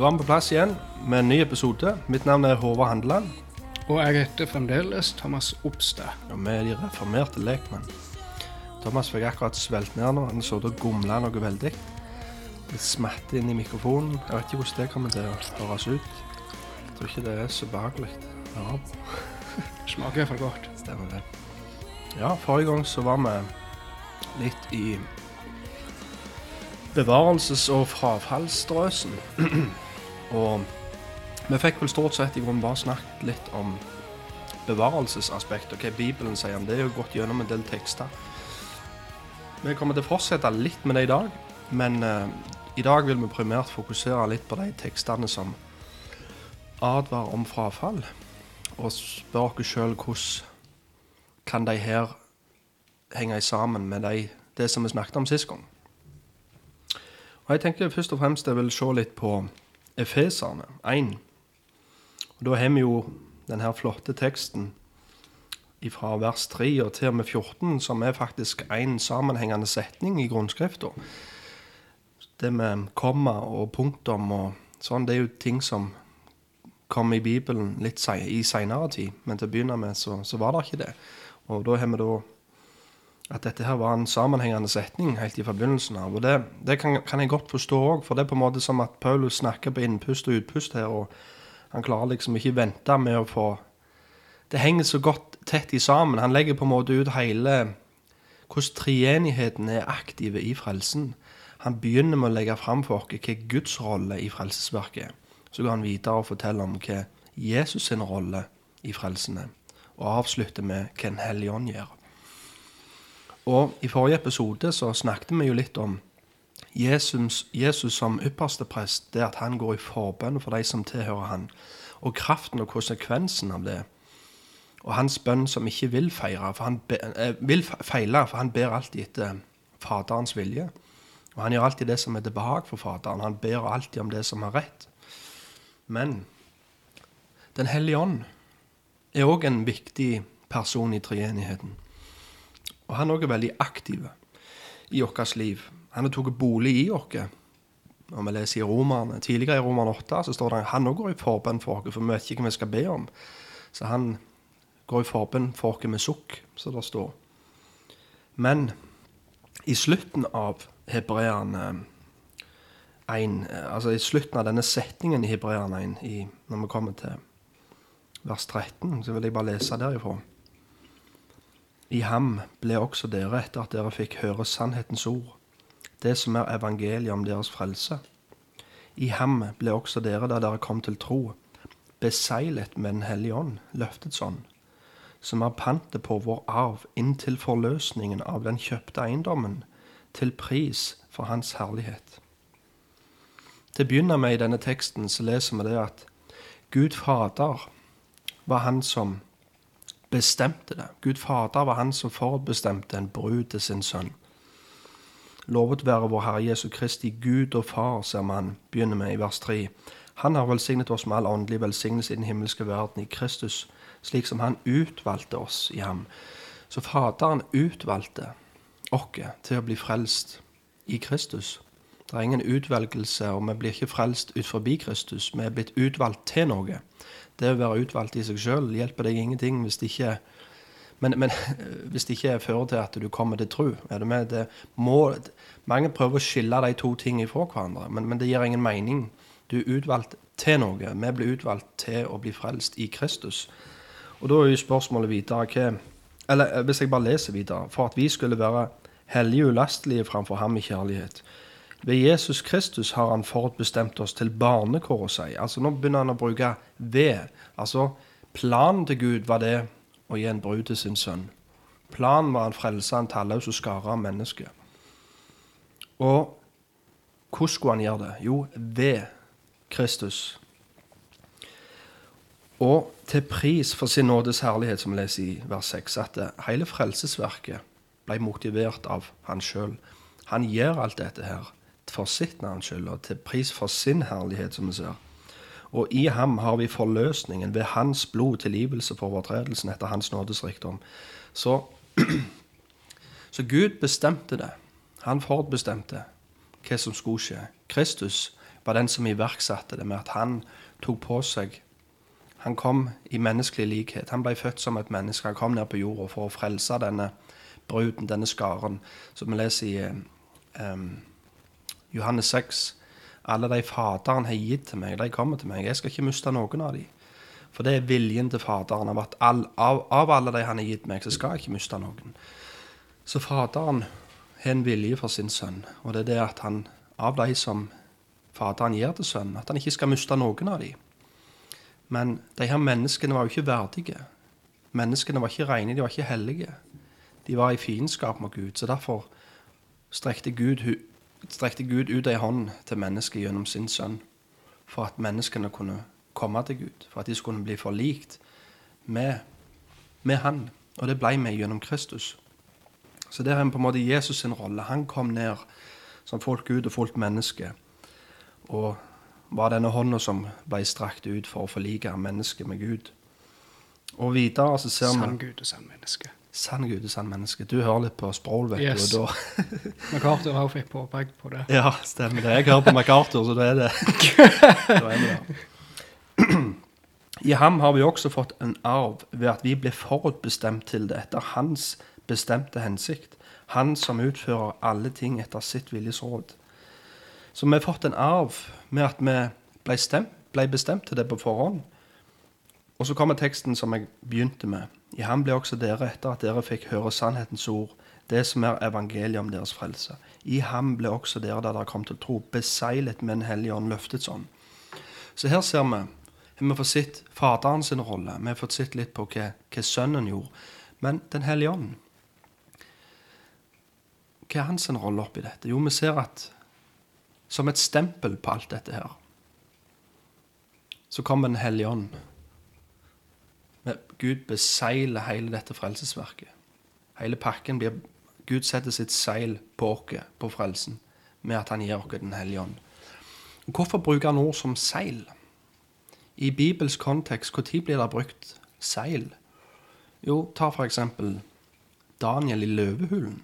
Da er vi på plass igjen med en ny episode. Mitt navn er Håvard Handeland. Og jeg heter fremdeles Thomas Opstad. Og vi er de reformerte lekmenn. Thomas fikk akkurat svelt ned nå. Han så og gomla noe veldig. Litt smatte inn i mikrofonen. Jeg vet ikke hvordan det kommer til å høres ut. Jeg tror ikke det er så behagelig. Ja, Smaker iallfall godt. stemmer det. Ja, forrige gang så var vi litt i bevarelses- og frafallsdrøsen. Og vi fikk vel stort sett i grunnen bare snakket litt om bevarelsesaspektet, og hva Bibelen sier om det. er jo gått gjennom en del tekster. Vi kommer til å fortsette litt med det i dag, men eh, i dag vil vi primært fokusere litt på de tekstene som advarer om frafall, og spør oss sjøl hvordan kan de her henge sammen med de, det som vi snakket om sist gang. Og Jeg tenkte først og fremst jeg vil se litt på Efeserne 1. Og Da har vi jo denne flotte teksten fra vers 3 og til og med 14, som er faktisk en sammenhengende setning i grunnskrifta. Det med komma og punktum og sånn, det er jo ting som kom i Bibelen litt i seinere tid, men til å begynne med så, så var det ikke det. Og da har vi da at dette her var en sammenhengende setning helt i begynnelsen av. Og det, det kan, kan jeg godt forstå òg, for det er på en måte som at Paulus snakker på innpust og utpust her, og han klarer liksom ikke vente med å få Det henger så godt tett i sammen. Han legger på en måte ut hele hvordan treenigheten er aktive i frelsen. Han begynner med å legge fram for oss hva Guds rolle i frelsesverket er. Så går han videre og forteller om hva Jesus sin rolle i frelsen er, og avslutter med hva En hellig ånd gjør. Og i forrige episode så snakket vi jo litt om Jesus, Jesus som ypperste prest, det at han går i forbønn for de som tilhører han, og kraften og konsekvensen av det. Og hans bønn som ikke vil feire, for han be, eh, vil feile, for han ber alltid etter Faderens vilje. Og han gjør alltid det som er til behag for Faderen. Han ber alltid om det som er rett. Men Den hellige ånd er òg en viktig person i treenigheten. Og han òg er veldig aktiv i vårt liv. Han har tatt bolig i oss. Når vi leser i Romerne, Tidligere i Romerne 8 så står det at han òg går i forbønn for oss, for vi vet ikke hva vi skal be om. Så han går i forbønn for oss med sukk, som det står. Men i slutten av Hebreerne 1, altså i slutten av denne setningen i Hebreerne 1, i, når vi kommer til vers 13, så vil jeg bare lese derifra. I ham ble også dere, etter at dere fikk høre sannhetens ord, det som er evangeliet om deres frelse. I ham ble også dere, da dere kom til tro, beseglet med Den hellige ånd, løftets ånd, som er pantet på vår arv inntil forløsningen av den kjøpte eiendommen, til pris for Hans herlighet. Til å begynne med i denne teksten så leser vi det at Gud Fader var han som bestemte det. Gud Fader var han som forbestemte en brud til sin sønn. Lovet være vår Herre Jesu Kristi Gud og Far, ser man begynner med i vers 3. Han har velsignet oss med all åndelig velsignelse i den himmelske verden i Kristus, slik som han utvalgte oss i ham. Så Faderen utvalgte oss til å bli frelst i Kristus. Det er ingen utvelgelse, og vi blir ikke frelst ut forbi Kristus. Vi er blitt utvalgt til noe. Det å være utvalgt i seg sjøl hjelper deg ingenting hvis det ikke men, men hvis det ikke fører til at du kommer til tro er det med? Det må, mange prøver å skille de to tingene fra hverandre, men, men det gir ingen mening. Du er utvalgt til noe. Vi blir utvalgt til å bli frelst i Kristus. Og da er jo spørsmålet videre hva Eller hvis jeg bare leser videre For at vi skulle være hellige og ulastelige framfor ham i kjærlighet. Ved Jesus Kristus har han forutbestemt oss til barnekår å si. Altså Nå begynner han å bruke ved. Altså Planen til Gud var det å gi en brud til sin sønn. Planen var en frelse en talløs og skare av mennesker. Og hvordan skulle han gjøre det? Jo, ved Kristus. Og til pris for sin nådes herlighet, som vi leser i vers 6, at hele frelsesverket ble motivert av han sjøl. Han gjør alt dette her for sitt navns skyld, og til pris for sin herlighet, som vi ser. Og i ham har vi forløsningen ved hans blod, tilgivelse for overtredelsen etter hans nådesrikdom. Så, så Gud bestemte det. Han forutbestemte hva som skulle skje. Kristus var den som iverksatte det med at han tok på seg Han kom i menneskelig likhet. Han ble født som et menneske. Han kom ned på jorda for å frelse denne bruden, denne skaren, som vi leser i um, Johannes 6. Alle de Faderen har gitt til meg, de kommer til meg. Jeg skal ikke miste noen av dem. For det er viljen til Faderen. Av, at all, av, av alle de han har gitt meg, så skal jeg ikke miste noen. Så Faderen har en vilje for sin sønn, og det er det at han, av de som Faderen gir til sønnen, at han ikke skal miste noen av dem. Men de her menneskene var jo ikke verdige. Menneskene var ikke rene, de var ikke hellige. De var i fiendskap med Gud. Så derfor strekte Gud, strekte Gud ut ei hånd til mennesket gjennom sin sønn, for at menneskene kunne komme til Gud, for at de skulle bli forlikt med, med Han. Og det ble vi gjennom Kristus. Så der er på en måte Jesus sin rolle. Han kom ned som fullt Gud og fullt menneske. Og var denne hånda som ble strakt ut for å forlike mennesket med Gud. Og videre så ser Sann Gud og sann menneske. Sann Gud og sann menneske. Du hører litt på Sproul, vet Yes. du. Og da MacArthur har fikk påpekt på det. Ja, stemmer det. Jeg hører på MacArthur, så da er det Da er vi der. I ham har vi også fått en arv ved at vi ble forutbestemt til det etter hans bestemte hensikt. Han som utfører alle ting etter sitt viljes råd. Så vi har fått en arv med at vi ble, stemt, ble bestemt til det på forhånd. Og så kommer teksten som jeg begynte med. I ham ble også dere etter at dere fikk høre sannhetens ord, det som er evangeliet om deres frelse. I ham ble også dere da dere kom til tro, beseglet med Den hellige ånd, løftets ånd. Så her ser vi har vi fått sett Faderen sin rolle. Vi har fått sett litt på hva, hva Sønnen gjorde. Men Den hellige ånd Hva er hans rolle oppi dette? Jo, vi ser at som et stempel på alt dette her, så kommer Den hellige ånd. Men Gud besegler hele dette frelsesverket. Hele pakken blir Gud setter sitt seil på oss, på frelsen, med at han gir oss Den hellige ånd. Hvorfor bruker han ord som seil? I Bibels kontekst, når blir det brukt seil? Jo, ta for eksempel Daniel i løvehulen.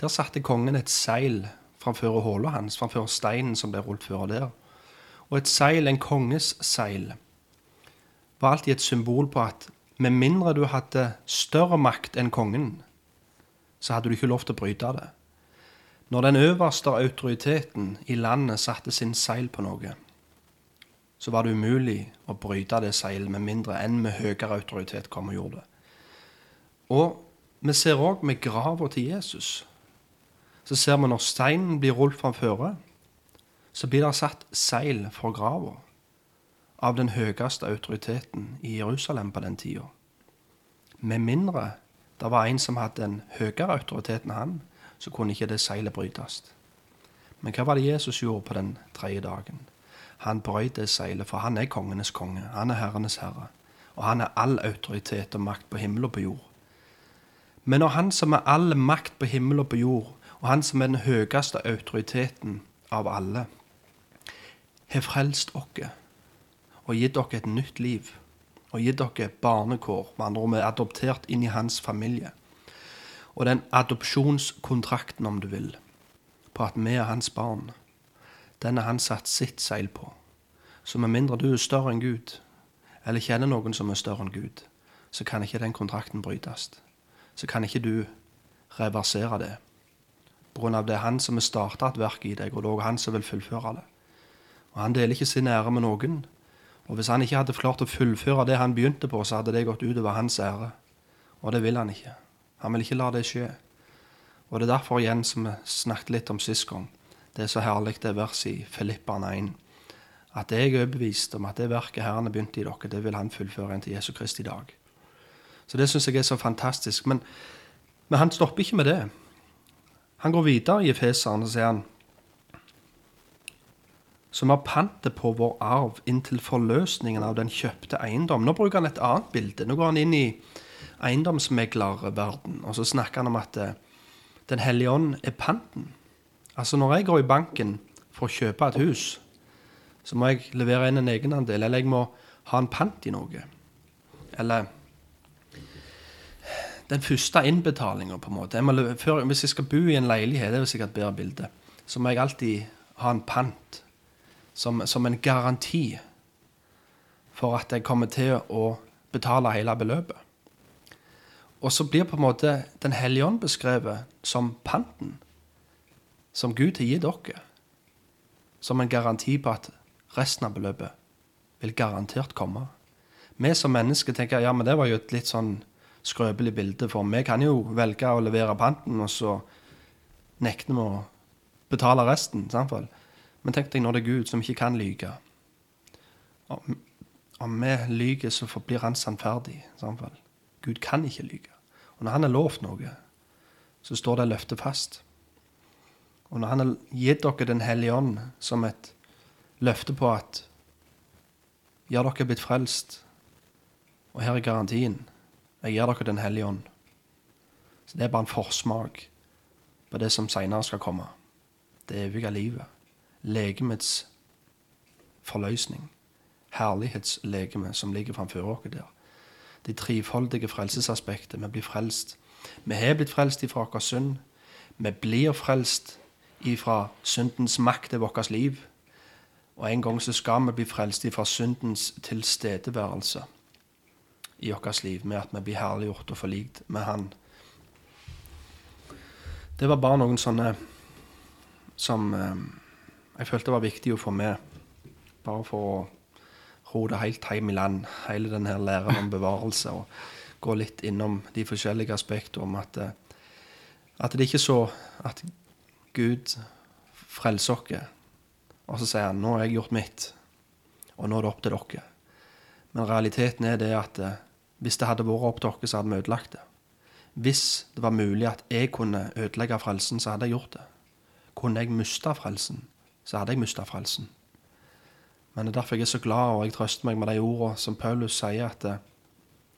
Der satte kongen et seil framfor håla hans, framfor steinen som ble rullet før der. Og et seil, en konges seil, var alltid et symbol på at med mindre du hadde større makt enn kongen, så hadde du ikke lov til å bryte det. Når den øverste autoriteten i landet satte sin seil på noe, så var det umulig å bryte det seilet med mindre enn med høyere autoritet kom og gjorde det. Og vi ser òg med grava til Jesus. Så ser vi når steinen blir rullet framføre, så blir det satt seil for grava av den høyeste autoriteten i Jerusalem på den tida. Med mindre det var en som hadde en høyere autoritet enn han, så kunne ikke det seilet brytes. Men hva var det Jesus gjorde på den tredje dagen? Han brøt det seilet, for han er kongenes konge. Han er herrenes herre. Og han er all autoritet og makt på himmel og på jord. Men når han som er all makt på himmel og på jord, og han som er den høyeste autoriteten av alle, har frelst oss og gitt dere et nytt liv, og gitt dere barnekår, med andre ord vi er adoptert inn i hans familie, og den adopsjonskontrakten, om du vil, på at vi er hans barn, den har han satt sitt seil på. Så med mindre du er større enn Gud, eller kjenner noen som er større enn Gud, så kan ikke den kontrakten brytes. Så kan ikke du reversere det. På grunn av det er han som har starta et verk i deg, og det er han som vil fullføre det. Og Han deler ikke sin ære med noen. Og hvis han ikke hadde klart å fullføre det han begynte på, så hadde det gått utover hans ære. Og det vil han ikke. Han vil ikke la det skje. Og det er derfor igjen som vi snakket litt om sist gang, det er så herlig det verset i Filipperne 1, at jeg er overbevist om at det verket Herren har begynt i dere, det vil han fullføre inn til Jesu Kristi dag. Så det syns jeg er så fantastisk. Men, men han stopper ikke med det. Han går videre i Efeseren og sier han som har pantet på vår arv inntil forløsningen av den kjøpte eiendom. Nå bruker han et annet bilde. Nå går han inn i eiendomsmeglerverden, og så snakker han om at eh, Den hellige ånd er panten. Altså Når jeg går i banken for å kjøpe et hus, så må jeg levere inn en egenandel, eller jeg må ha en pant i noe. Eller den første innbetalinga, på en måte. Jeg må, før, hvis jeg skal bo i en leilighet, det er jo sikkert bedre bilde, så må jeg alltid ha en pant, som, som en garanti for at jeg kommer til å betale hele beløpet. Og så blir på en måte Den hellige ånd beskrevet som panten som Gud har gitt dere. Som en garanti på at resten av beløpet vil garantert komme. Vi som mennesker tenker ja, men det var jo et litt sånn skrøpelig bilde, for vi kan jo velge å levere panten, og så nekter vi å betale resten. Samtidig. Men tenk deg når det er Gud som ikke kan lyge. Om vi lyver, så forblir han sannferdig. Samtidig. Gud kan ikke lyge. Og når han har lovt noe, så står det løftet fast. Og når han har gitt dere Den hellige ånd som et løfte på at ja, dere er blitt frelst, og her er garantien jeg gir dere Den hellige ånd. Så det er bare en forsmak på det som seinere skal komme. Det evige livet. Legemets forløsning. Herlighetslegeme som ligger framfor dere der. Det trifoldige frelsesaspektet. Vi blir frelst. Vi har blitt frelst ifra vår synd. Vi blir frelst ifra syndens makt over vårt liv. Og en gang så skal vi bli frelst ifra syndens tilstedeværelse i vårt liv, med at vi blir herliggjort og forlikt med Han. Det var bare noen sånne som eh, jeg følte det var viktig å få med. Bare for å ro det helt hjem i land, hele denne læren om bevarelse. Og gå litt innom de forskjellige aspektene om at, eh, at det ikke er så at Gud frelser oss, og så sier han 'nå har jeg gjort mitt', og nå er det opp til dere. Men realiteten er det at eh, hvis det hadde vært opp til dere, så hadde vi ødelagt det. Hvis det var mulig at jeg kunne ødelegge frelsen, så hadde jeg gjort det. Kunne jeg miste frelsen, så hadde jeg mista frelsen. Men det er derfor jeg er så glad, og jeg trøster meg med de ordene som Paulus sier, at det,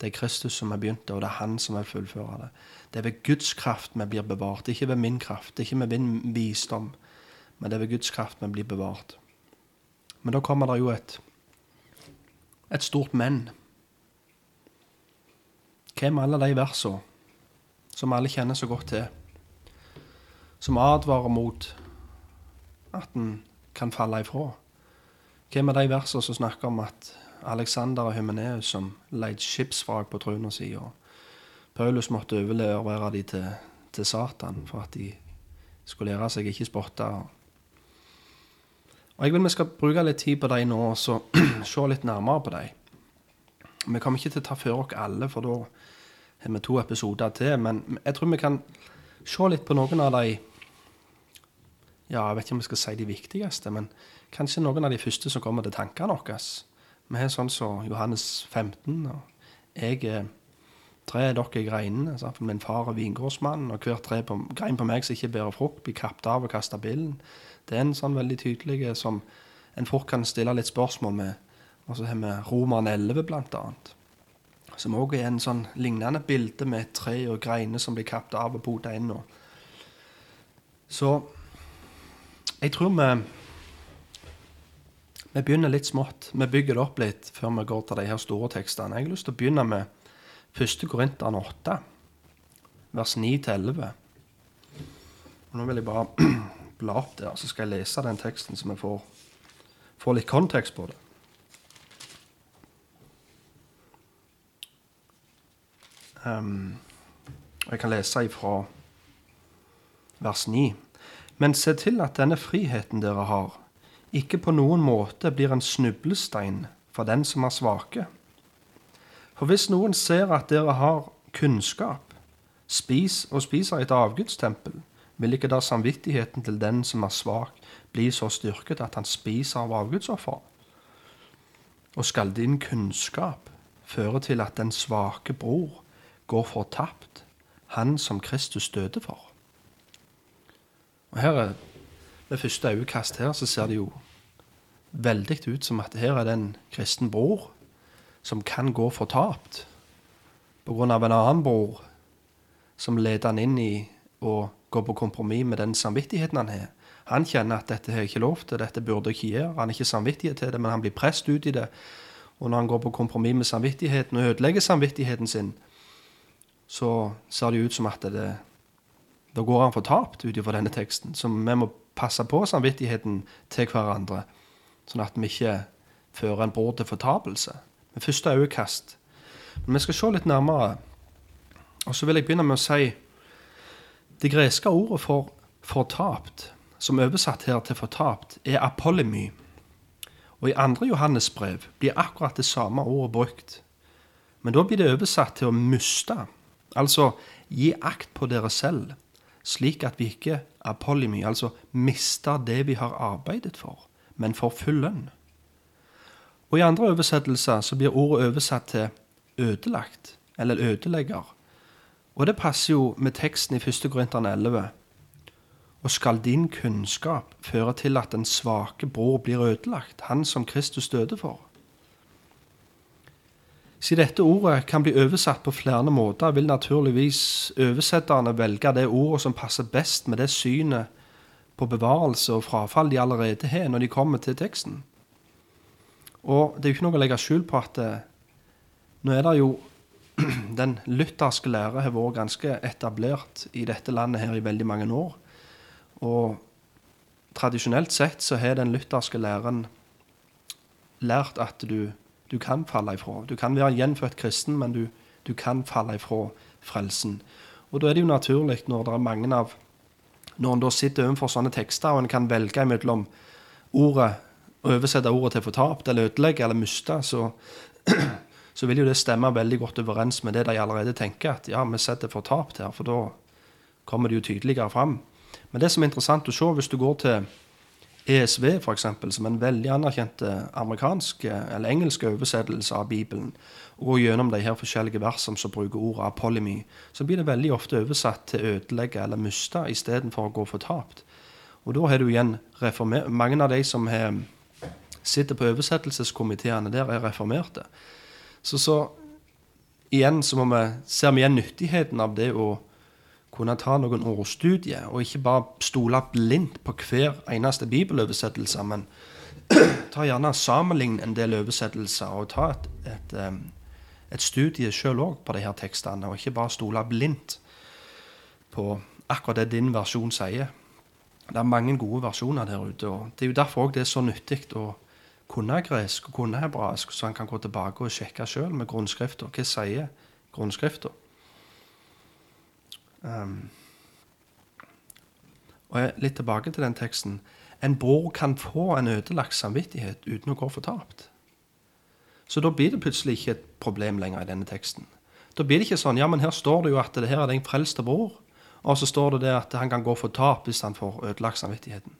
det er Kristus som har begynt det, og det er Han som vil fullføre det. Det er ved Guds kraft vi blir bevart, ikke ved min kraft, ikke med min visdom, men det er ved Guds kraft vi blir bevart. Men da kommer det jo et, et stort men. Hvem alle de versene som alle kjenner så godt til, som advarer mot at en kan falle ifra? Hvem er de versene som snakker om at Alexander og Hymeneus som leide skipsvrak på trona si, og Paulus måtte overlevere de til, til, Satan for at de skulle lære seg ikke spotte. Og Jeg vil vi skal bruke litt tid på dem nå og se litt nærmere på dem. Vi kommer ikke til å ta for oss alle, for da har vi to episoder til. Men jeg tror vi kan se litt på noen av de Ja, jeg vet ikke om jeg skal si de viktigste, men kanskje noen av de første som kommer til tankene våre. Vi har sånn som så Johannes 15. og jeg er tre er dere greinene. for Min far er vingårdsmann, og hver tre på, grein på meg som ikke bærer frukt, blir kappet av og kastet billen. Det er en sånn veldig tydelig som en fort kan stille litt spørsmål med. Og så har vi Roman 11, blant annet. Som òg er en sånn lignende bilde med et tre og greiner som blir kappet av og potet inn. Så jeg tror vi vi begynner litt smått. Vi bygger det opp litt før vi går til de her store tekstene. Jeg har lyst til å begynne med 1. Korinteren 8, vers 9-11. Nå vil jeg bare bla opp der, så skal jeg lese den teksten, så vi får, får litt kontekst på det. Um, jeg kan lese ifra vers 9. Men se til at denne friheten dere har, ikke på noen måte blir en snublestein for den som er svake. For hvis noen ser at dere har kunnskap, spis og spiser et avgudstempel, vil ikke da samvittigheten til den som er svak, bli så styrket at han spiser av avgudsoffer? Og skal din kunnskap føre til at den svake bror går fortapt, han som Kristus døde for? Og her er Ved første øyekast her så ser det jo veldig ut som at her er det en kristen bror som kan gå fortapt pga. en annen bror som leder han inn i å gå på kompromiss med den samvittigheten han har. Han kjenner at dette har jeg ikke lov til, dette burde jeg ikke gjøre. Han har ikke samvittighet til det, men han blir presset ut i det. Og når han går på kompromiss med samvittigheten og ødelegger samvittigheten sin, så ser det ut som at det, da går han fortapt ut ifra denne teksten. Så vi må passe på samvittigheten til hverandre, sånn at vi ikke fører en bror til fortapelse. Med første øyekast. Men vi skal se litt nærmere. Og så vil jeg begynne med å si det greske ordet for fortapt, som oversatt her til fortapt, er apolymy. Og i andre Johannes brev blir akkurat det samme ordet brukt. Men da blir det oversatt til å miste. Altså gi akt på dere selv, slik at vi ikke apolymy, altså mister det vi har arbeidet for, men får full lønn. Og i andre oversettelser så blir ordet oversatt til ødelagt, eller ødelegger. Og det passer jo med teksten i 1. Korinterne 11. Og skal din kunnskap føre til at den svake bror blir ødelagt, han som Kristus døde for? Siden dette ordet kan bli oversatt på flere måter, vil naturligvis oversetterne velge det ordet som passer best med det synet på bevarelse og frafall de allerede har når de kommer til teksten. Og det er jo ikke noe å legge skjul på at eh, nå er det jo Den lutherske lære har vært ganske etablert i dette landet her i veldig mange år. Og tradisjonelt sett så har den lutherske læren lært at du, du kan falle ifra. Du kan være gjenfødt kristen, men du, du kan falle ifra frelsen. Og da er det jo naturlig, når det er mange av Når en da sitter overfor sånne tekster, og en kan velge mellom ordet å oversette ordet til fortapt eller ødelegge eller miste, så, så vil jo det stemme veldig godt overens med det de allerede tenker, at ja, vi setter fortapt her, for da kommer det jo tydeligere fram. Men det som er interessant å se, hvis du går til ESV, f.eks., som en veldig anerkjent eh, amerikansk eller engelsk oversettelse av Bibelen, og går gjennom de her forskjellige versene som bruker ordet apolymy, så blir det veldig ofte oversatt til ødelegge eller miste istedenfor å gå fortapt. Og da har du igjen reformer Mange av de som har sitter på oversettelseskomiteene der, er reformerte. Så, så igjen så må vi, ser vi igjen nyttigheten av det å kunne ta noen ordstudier, og ikke bare stole blindt på hver eneste bibeloversettelse, men ta gjerne sammenligne en del oversettelser og ta et, et, et studie sjøl òg på de her tekstene, og ikke bare stole blindt på akkurat det din versjon sier. Det er mange gode versjoner der ute, og det er jo derfor det er så nyttig å kunne gresk og kunne hebraisk, så han kan gå tilbake og sjekke sjøl med grunnskrifta. Hva sier grunnskrifta? Um, og litt tilbake til den teksten. En bror kan få en ødelagt samvittighet uten å gå fortapt. Så da blir det plutselig ikke et problem lenger i denne teksten. Da blir det ikke sånn ja, men her står det jo at det her er den frelste bror. Og så står det det at han kan gå for tap hvis han får ødelagt samvittigheten.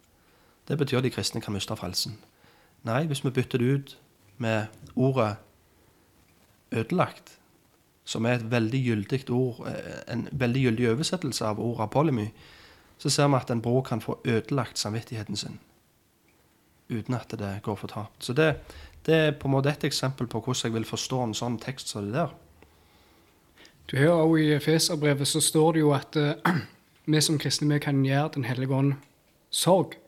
Det betyr at de kristne kan miste frelsen. Nei, hvis vi bytter det ut med ordet ødelagt, som er et veldig gyldig ord, eh, en veldig gyldig oversettelse av ordet polemy, så ser vi at en bror kan få ødelagt samvittigheten sin uten at det går fortapt. Så det, det, er på en måte et eksempel på hvordan jeg vil forstå en sånn tekst som det der. Du hører også I Feserbrevet så står det jo at uh, vi som kristne vi kan gjøre Den hellige ånd sorg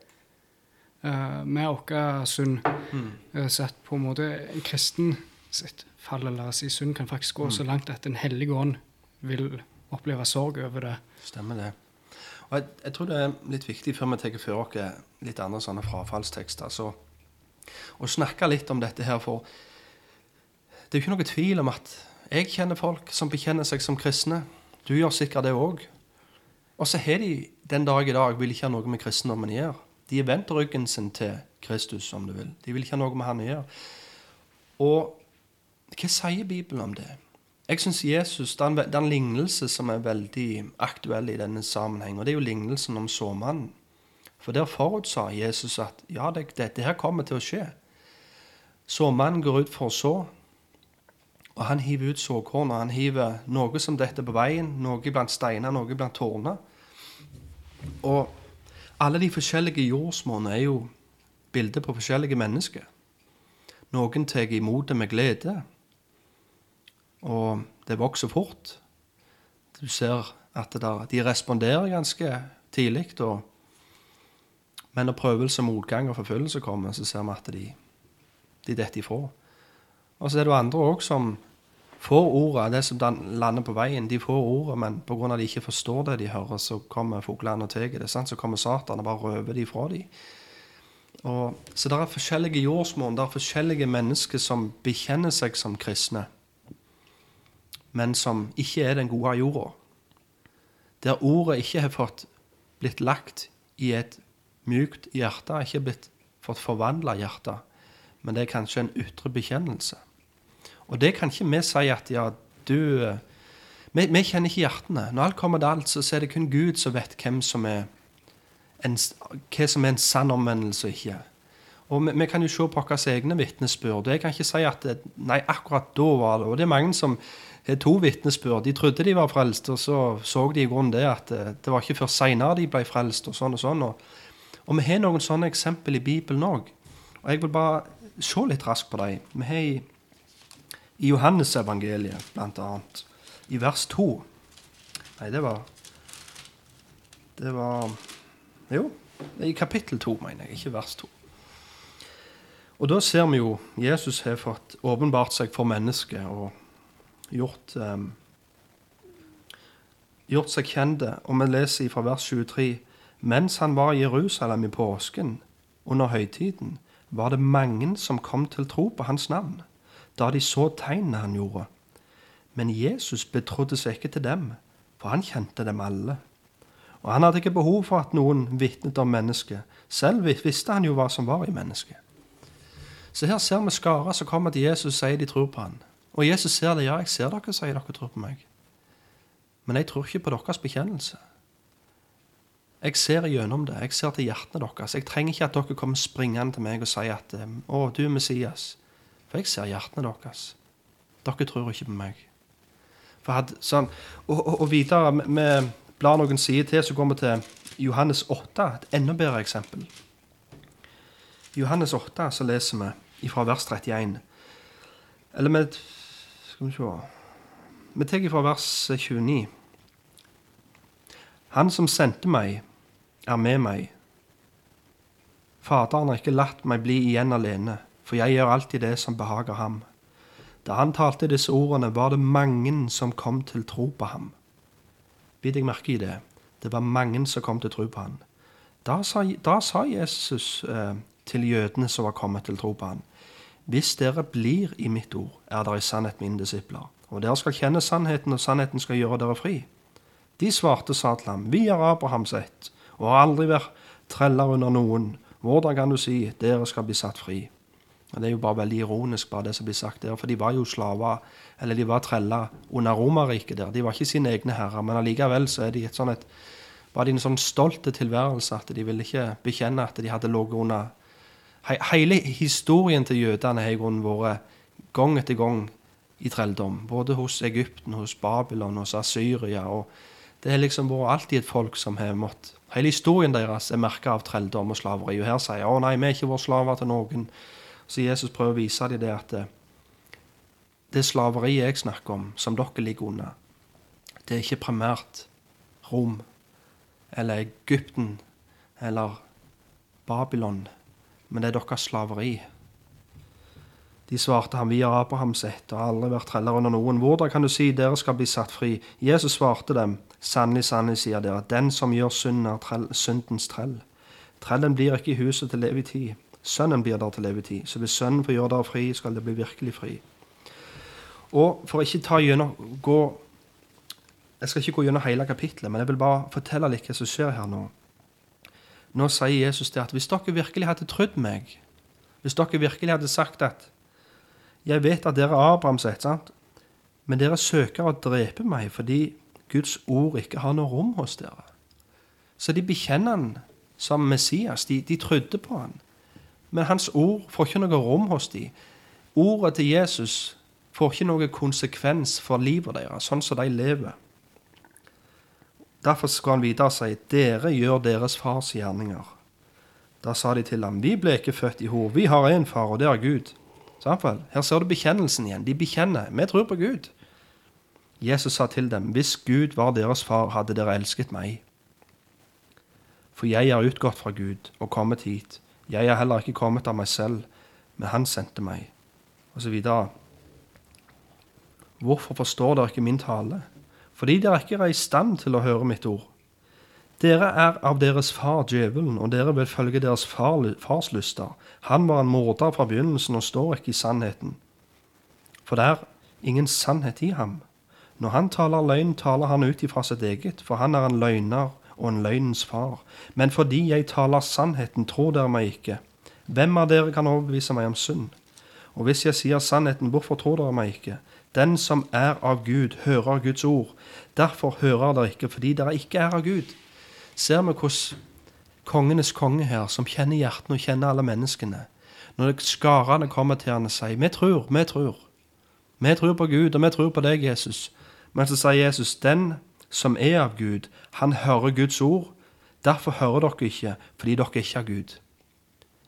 uh, med vår synd. Mm. Uh, så at på en måte en kristen sitt fall eller si synd kan faktisk gå mm. så langt at Den hellige ånd vil oppleve sorg over det. Stemmer det. Og jeg, jeg, tror det er litt viktig før vi tar for oss litt andre sånne frafallstekster, så å snakke litt om dette her, for det er jo ikke noe tvil om at jeg kjenner folk som bekjenner seg som kristne. Du gjør sikkert det òg. Og så har de den dag i dag vil ikke ha noe med kristendommen å gjøre. De har vendt ryggen sin til Kristus, om du vil. De vil ikke ha noe med han å gjøre. Og hva sier Bibelen om det? Jeg syns Jesus det er, en, lignelse som er veldig aktuell i denne sammenheng, og det er jo lignelsen om såmannen. For der forutsa Jesus at ja, det, dette her kommer til å skje. Såmannen går ut for å så, og han hiver ut såkorn, og han hiver noe som detter på veien, noe blant steiner, noe blant tårner. Og alle de forskjellige jordsmonne er jo bilder på forskjellige mennesker. Noen tar imot det med glede, og det vokser fort. Du ser at der, de responderer ganske tidlig. Men når prøvelse, motgang og forfølgelse kommer, så ser vi at de, de detter ifra. Og så er det andre òg som får ordet, det som lander på veien, de får ordet, men pga. at de ikke forstår det de hører, så kommer fuglene og tar det. sant? Så kommer Satan og bare røver de fra dem. Og, så det er forskjellige jordsmonn, det er forskjellige mennesker som bekjenner seg som kristne, men som ikke er den gode jorda. Der ordet ikke har fått blitt lagt i et mykt hjerte, ikke blitt fått forvandla hjerte, men det er kanskje en ytre bekjennelse. Og det kan ikke vi si at ja, du vi, vi kjenner ikke hjertene. Når alt kommer til alt, så er det kun Gud som vet hvem som er en, hva som er en sann omvendelse og ikke. Og vi, vi, kan jo se på våre egne vitnesbyrd. Jeg kan ikke si at det, nei, akkurat da var det. Og det er mange som har to vitnesbyrd. De trodde de var frelst, og så så de i grunnen det at det, det var ikke før seinere de ble frelst. Og sånn og sånn. Og, og vi har noen sånne eksempel i Bibelen òg. Og jeg vil bare se litt raskt på dem. Vi har i, i Johannesevangeliet, blant annet, i vers 2 Nei, det var Det var Jo, i kapittel 2, mener jeg, ikke vers 2. Og da ser vi jo Jesus har fått åpenbart seg for mennesket og gjort, um, gjort seg kjente. Og vi leser fra vers 23.: Mens han var i Jerusalem i påsken, under høytiden, var det mange som kom til tro på hans navn, da de så tegnene han gjorde. Men Jesus betrodde seg ikke til dem, for han kjente dem alle. Og han hadde ikke behov for at noen vitnet om mennesket. Selv visste han jo hva som var i mennesket. Så her ser vi skarer som kommer til Jesus og sier de tror på han. Og Jesus ser det. Ja, jeg ser dere, sier dere tror på meg. Men jeg tror ikke på deres bekjennelse. Jeg ser gjennom det. Jeg ser til hjertene deres. Jeg trenger ikke at dere kommer springende til meg og sier at 'Å, du er Messias'. For jeg ser hjertene deres. Dere tror ikke på meg. For hadde, sånn, og, og, og videre med blar noen sider til, så går vi til Johannes 8, et enda bedre eksempel. I Johannes 8 så leser vi fra vers 31. Eller vi Skal vi se Vi tar fra vers 29. Han som sendte meg, er med meg. Faderen har ikke latt meg bli igjen alene, for jeg gjør alltid det som behager ham. Da han talte disse ordene, var det mange som kom til tro på ham. Bit deg merke i det. Det var mange som kom til tro på ham. Da sa, da sa Jesus eh, til jødene som var kommet til tro på han, Hvis dere blir i mitt ord, er dere i sannhet mine disipler. Og dere skal kjenne sannheten, og sannheten skal gjøre dere fri. De svarte sa til ham, Vi er Abrahams ett, og har aldri vært treller under noen. Hvordan kan du si dere skal bli satt fri? Og Det er jo bare veldig ironisk, bare det som blir sagt der, for de var jo slaver, eller de var treller under Romerriket der. De var ikke sine egne herrer, men allikevel så er de et sånn et, var de en sånn stolt tilværelse at de ville ikke bekjenne at de hadde ligget under Hele historien til jødene har i grunnen vært gang etter gang i trelldom. Både hos Egypten, hos Babylon, hos Asyria. og Det har liksom vært alltid et folk som har måttet Hele historien deres er merka av trelldom og slaveri. Og her sier å nei, vi er ikke våre slaver til noen. Så Jesus prøver å vise dem det at det, det slaveriet jeg snakker om, som dere ligger under, det er ikke primært Rom eller Egypten eller Babylon, men det er deres slaveri. De svarte ham, vi har Abrahams ett og aldri vært treller under noen. Hvordan kan du si dere skal bli satt fri? Jesus svarte dem, sannelig, sannelig, sier dere, den som gjør synden, er trell, syndens trell. Trellen blir ikke i huset til evig tid. Sønnen blir der til evig tid. Så hvis Sønnen får gjøre dere fri, skal det bli virkelig fri. Og for ikke ta gjennom, gå Jeg skal ikke gå gjennom hele kapittelet, men jeg vil bare fortelle litt hva som skjer her nå. Nå sier Jesus det at hvis dere virkelig hadde trodd meg, hvis dere virkelig hadde sagt at Jeg vet at dere er Abrahams ett, men dere søker å drepe meg fordi Guds ord ikke har noe rom hos dere. Så de bekjenner han som Messias. De, de trodde på han. Men hans ord får ikke noe rom hos dem. Ordet til Jesus får ikke noe konsekvens for livet deres, sånn som de lever. Derfor skal han videre si, dere gjør deres fars gjerninger. Da sa de til ham, vi ble ikke født i hor, vi har én far, og det er Gud. Samtidig, her ser du bekjennelsen igjen. De bekjenner. Vi tror på Gud. Jesus sa til dem, hvis Gud var deres far, hadde dere elsket meg. For jeg er utgått fra Gud og kommet hit. Jeg er heller ikke kommet av meg selv, men han sendte meg. Og så videre. Hvorfor forstår dere ikke min tale? Fordi dere ikke er i stand til å høre mitt ord. Dere er av deres far djevelen, og dere vil følge deres far, fars lyster. Han var en morder fra begynnelsen og står ikke i sannheten. For det er ingen sannhet i ham. Når han taler løgn, taler han ut ifra sitt eget, for han er en løgner og en løgnens far. Men fordi jeg taler sannheten, tror dere meg ikke. Hvem av dere kan overbevise meg om synd? Og hvis jeg sier sannheten, hvorfor tror dere meg ikke? Den som er av Gud, hører Guds ord. Derfor hører dere ikke, fordi dere ikke er av Gud. Ser vi hvordan kongenes konge her, som kjenner hjertene og kjenner alle menneskene Når skarene kommer til han og sier 'Vi tror, vi tror'. Vi tror på Gud, og vi tror på deg, Jesus. Men så sier Jesus, 'Den som er av Gud, han hører Guds ord.' Derfor hører dere ikke, fordi dere ikke er Gud.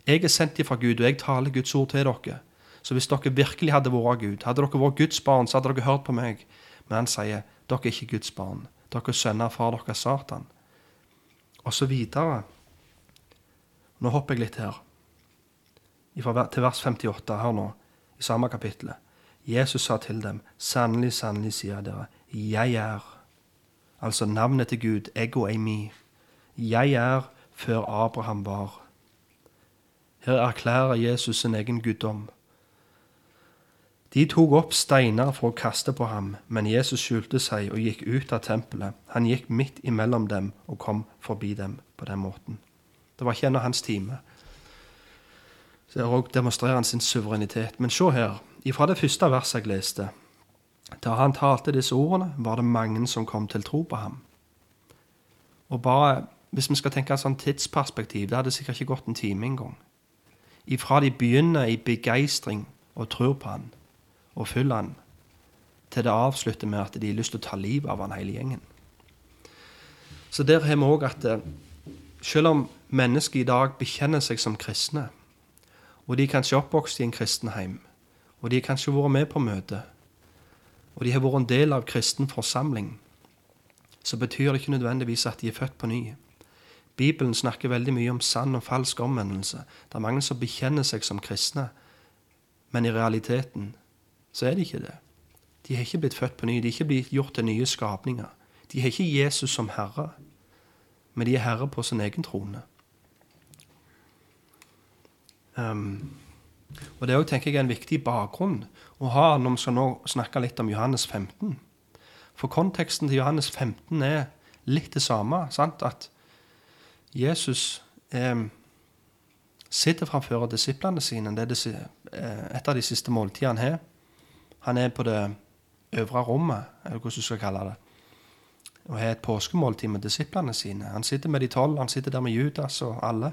Jeg er sendt ifra Gud, og jeg taler Guds ord til dere. Så hvis dere virkelig hadde vært av Gud, hadde dere vært Guds barn, så hadde dere hørt på meg. Men han sier, dere er ikke Guds barn. Dere er sønner av far deres Satan. Og så videre. Nå hopper jeg litt her. Til vers 58 her nå, i samme kapittel. Jesus sa til dem, sannelig, sannelig, sier dere, jeg er. Altså navnet til Gud, ego eimi. Jeg er før Abraham var. Her erklærer Jesus sin egen guddom. De tok opp steiner for å kaste på ham, men Jesus skjulte seg og gikk ut av tempelet. Han gikk midt imellom dem og kom forbi dem på den måten. Det var ikke en av hans time. Så òg demonstrerer han sin suverenitet. Men se her, ifra det første verset jeg leste. Da han talte disse ordene, var det mange som kom til tro på ham. Og bare, Hvis vi skal tenke et sånn tidsperspektiv, det hadde sikkert ikke gått en time engang ifra de begynner i begeistring og tror på han og følger han, til det avslutter med at de har lyst til å ta livet av han hele gjengen. Så der har vi òg at eh, selv om mennesker i dag bekjenner seg som kristne, og de er kanskje oppvokst i en kristenheim, og de har kanskje vært med på møte, og de har vært en del av kristen forsamling, så betyr det ikke nødvendigvis at de er født på ny. Bibelen snakker veldig mye om sann og falsk omvendelse. Det er mange som bekjenner seg som kristne, men i realiteten så er de ikke det. De har ikke blitt født på ny, de har ikke blitt gjort til nye skapninger. De har ikke Jesus som herre, men de er herre på sin egen trone. Um, og Det er også, tenker jeg, en viktig bakgrunn å ha når vi skal nå snakke litt om Johannes 15. For konteksten til Johannes 15 er litt det samme. sant? At Jesus eh, sitter framfor disiplene sine. Det er eh, et av de siste måltidene han har. Han er på det øvre rommet, eller hvordan du skal kalle det, og har et påskemåltid med disiplene sine. Han sitter med de tolv, han sitter der med Judas og alle.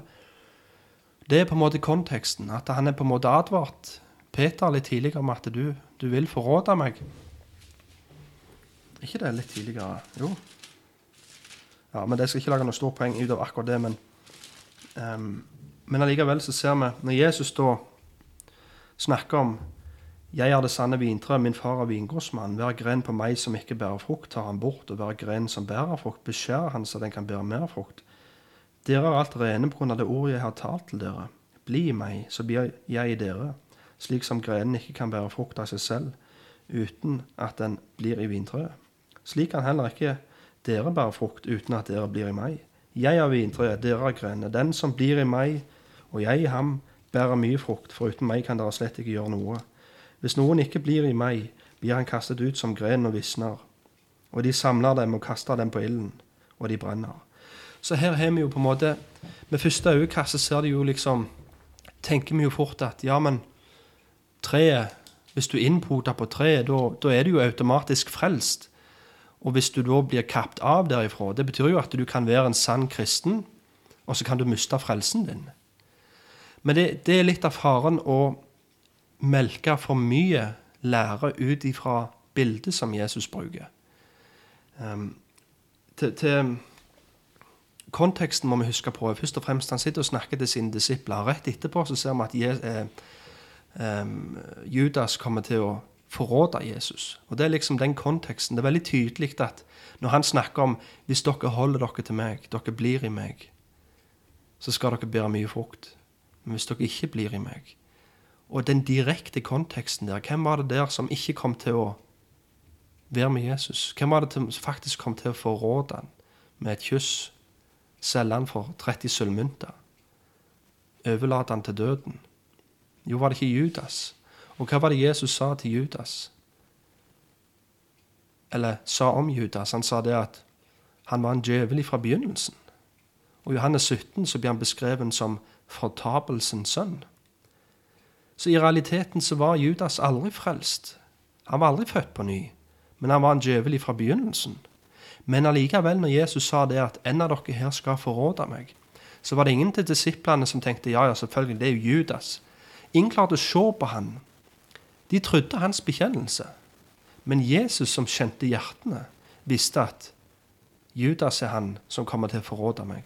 Det er på en måte konteksten. At han er på en måte advart Peter litt tidligere om at du, du vil forråde meg. ikke det litt tidligere? Jo. Ja, men Jeg skal ikke lage noe stort poeng ut av akkurat det. Men, um, men allikevel så ser vi når Jesus da snakker om jeg er det sanne vintre, min far er vingårdsmann. Hver gren på meg som ikke bærer frukt, tar han bort, og hver gren som bærer frukt, beskjærer han så den kan bære mer frukt. Dere er alt rene på grunn av det ordet jeg har talt til dere. Bli i meg, så blir jeg i dere, slik som grenen ikke kan bære frukt av seg selv, uten at den blir i vintreet. Slik kan heller ikke dere bære frukt uten at dere blir i meg. Jeg er vintreet, dere er grenene. Den som blir i meg, og jeg i ham, bærer mye frukt, for uten meg kan dere slett ikke gjøre noe. Hvis noen ikke blir i meg, blir han kastet ut som gren og visner. Og de samler dem og kaster dem på ilden, og de brenner. Så her har vi jo på en måte Med første øyekast ser de jo liksom Tenker vi jo fort at ja, men treet Hvis du innpoter på treet, da er du jo automatisk frelst. Og hvis du da blir kapt av derifra, det betyr jo at du kan være en sann kristen, og så kan du miste frelsen din. Men det, det er litt av faren å melke for mye lære ut ifra bildet som Jesus bruker. Um, til, til, konteksten må vi huske på. Først og fremst Han sitter og snakker til sine disipler. Rett etterpå så ser vi at Je, eh, um, Judas kommer til å forråde Jesus. Og Det er liksom den konteksten. Det er veldig tydelig at når han snakker om hvis dere holder dere til meg, dere blir i meg, så skal dere bære mye frukt. Men hvis dere ikke blir i meg Og den direkte konteksten der, hvem var det der som ikke kom til å være med Jesus? Hvem var det som faktisk kom til å forråde han med et kyss? Selge han for 30 sølvmynter? Overlate han til døden? Jo, var det ikke Judas? Og hva var det Jesus sa til Judas? Eller sa om Judas? Han sa det at han var en djevel fra begynnelsen. Og I Johannes 17 så blir han beskrevet som fortapelsens sønn. Så i realiteten så var Judas aldri frelst. Han var aldri født på ny, men han var en djevel fra begynnelsen. Men allikevel, når Jesus sa det at en av dere her skal forråde meg, så var det ingen til disiplene som tenkte ja, ja, selvfølgelig, det er jo Judas. Ingen klarte å se på han. De trodde hans bekjennelse. Men Jesus, som kjente hjertene, visste at Judas er han som kommer til å forråde meg.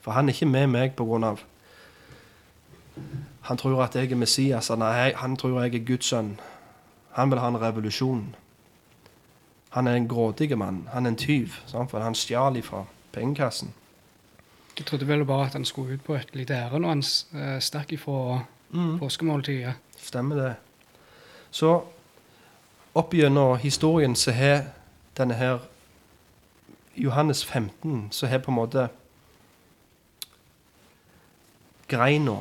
For han er ikke med meg på grunn av Han tror at jeg er Messias. Nei, han tror jeg er Guds sønn. Han vil ha en revolusjon. Han er en grådig mann. Han er en tyv. Sant? For han stjal ifra pengekassen. Jeg trodde vel bare at han skulle ut på et lite ærend når han eh, stakk ifra Mm. påskemåltidet. Stemmer det. Så opp gjennom historien så har denne her Johannes 15 så har på en måte greina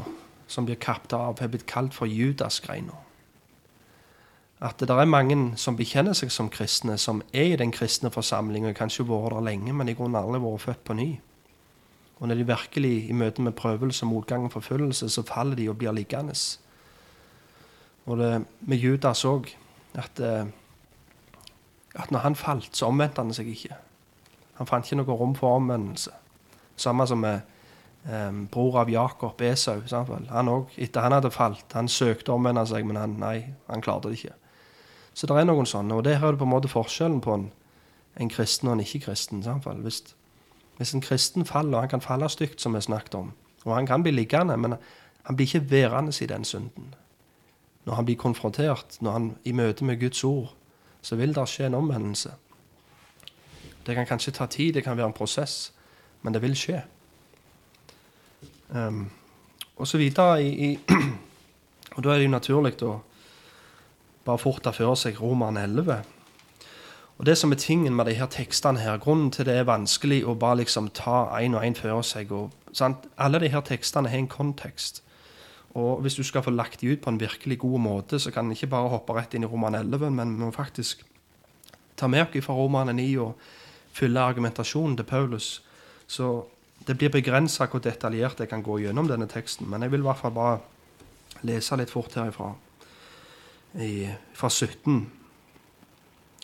som blir kapt av, har blitt kalt for Judas-greina. At det er mange som bekjenner seg som kristne, som er i den kristne forsamlingen, kanskje vært der lenge, men i grunnen aldri vært født på ny. Og når de virkelig i møte med prøvelse, motgang og forfølgelse, så faller de og blir liggende. Og det med Judas òg, at, eh, at når han falt, så omvendte han seg ikke. Han fant ikke noe rom for omvendelse. Samme som med eh, bror av Jakob, Esau. Han òg, etter han hadde falt, han søkte å omvende seg, men han, nei, han klarte det ikke. Så det er noen sånne, og der er det på en måte forskjellen på en, en kristen og en ikke-kristen. Hvis, hvis en kristen faller, og han kan falle stygt, som vi snakket om, og han kan bli liggende, men han blir ikke værende i den synden. Når han blir konfrontert, når han i møte med Guds ord, så vil det skje en omvendelse. Det kan kanskje ta tid, det kan være en prosess, men det vil skje. Um, i, i Og da er det jo naturlig å bare fort ta for seg Roman 11. Og det som er tingen med de her tekstene her, grunnen til det er vanskelig å bare liksom ta én og én for seg og? Alle de her tekstene har en kontekst. Og hvis du skal få lagt de ut på en virkelig god måte, så kan en ikke bare hoppe rett inn i Roman 11, men må faktisk ta med oss fra Roman 9 og fylle argumentasjonen til Paulus. Så det blir begrensa hvor detaljert jeg kan gå gjennom denne teksten. Men jeg vil i hvert fall bare lese litt fort herifra. I, fra 17.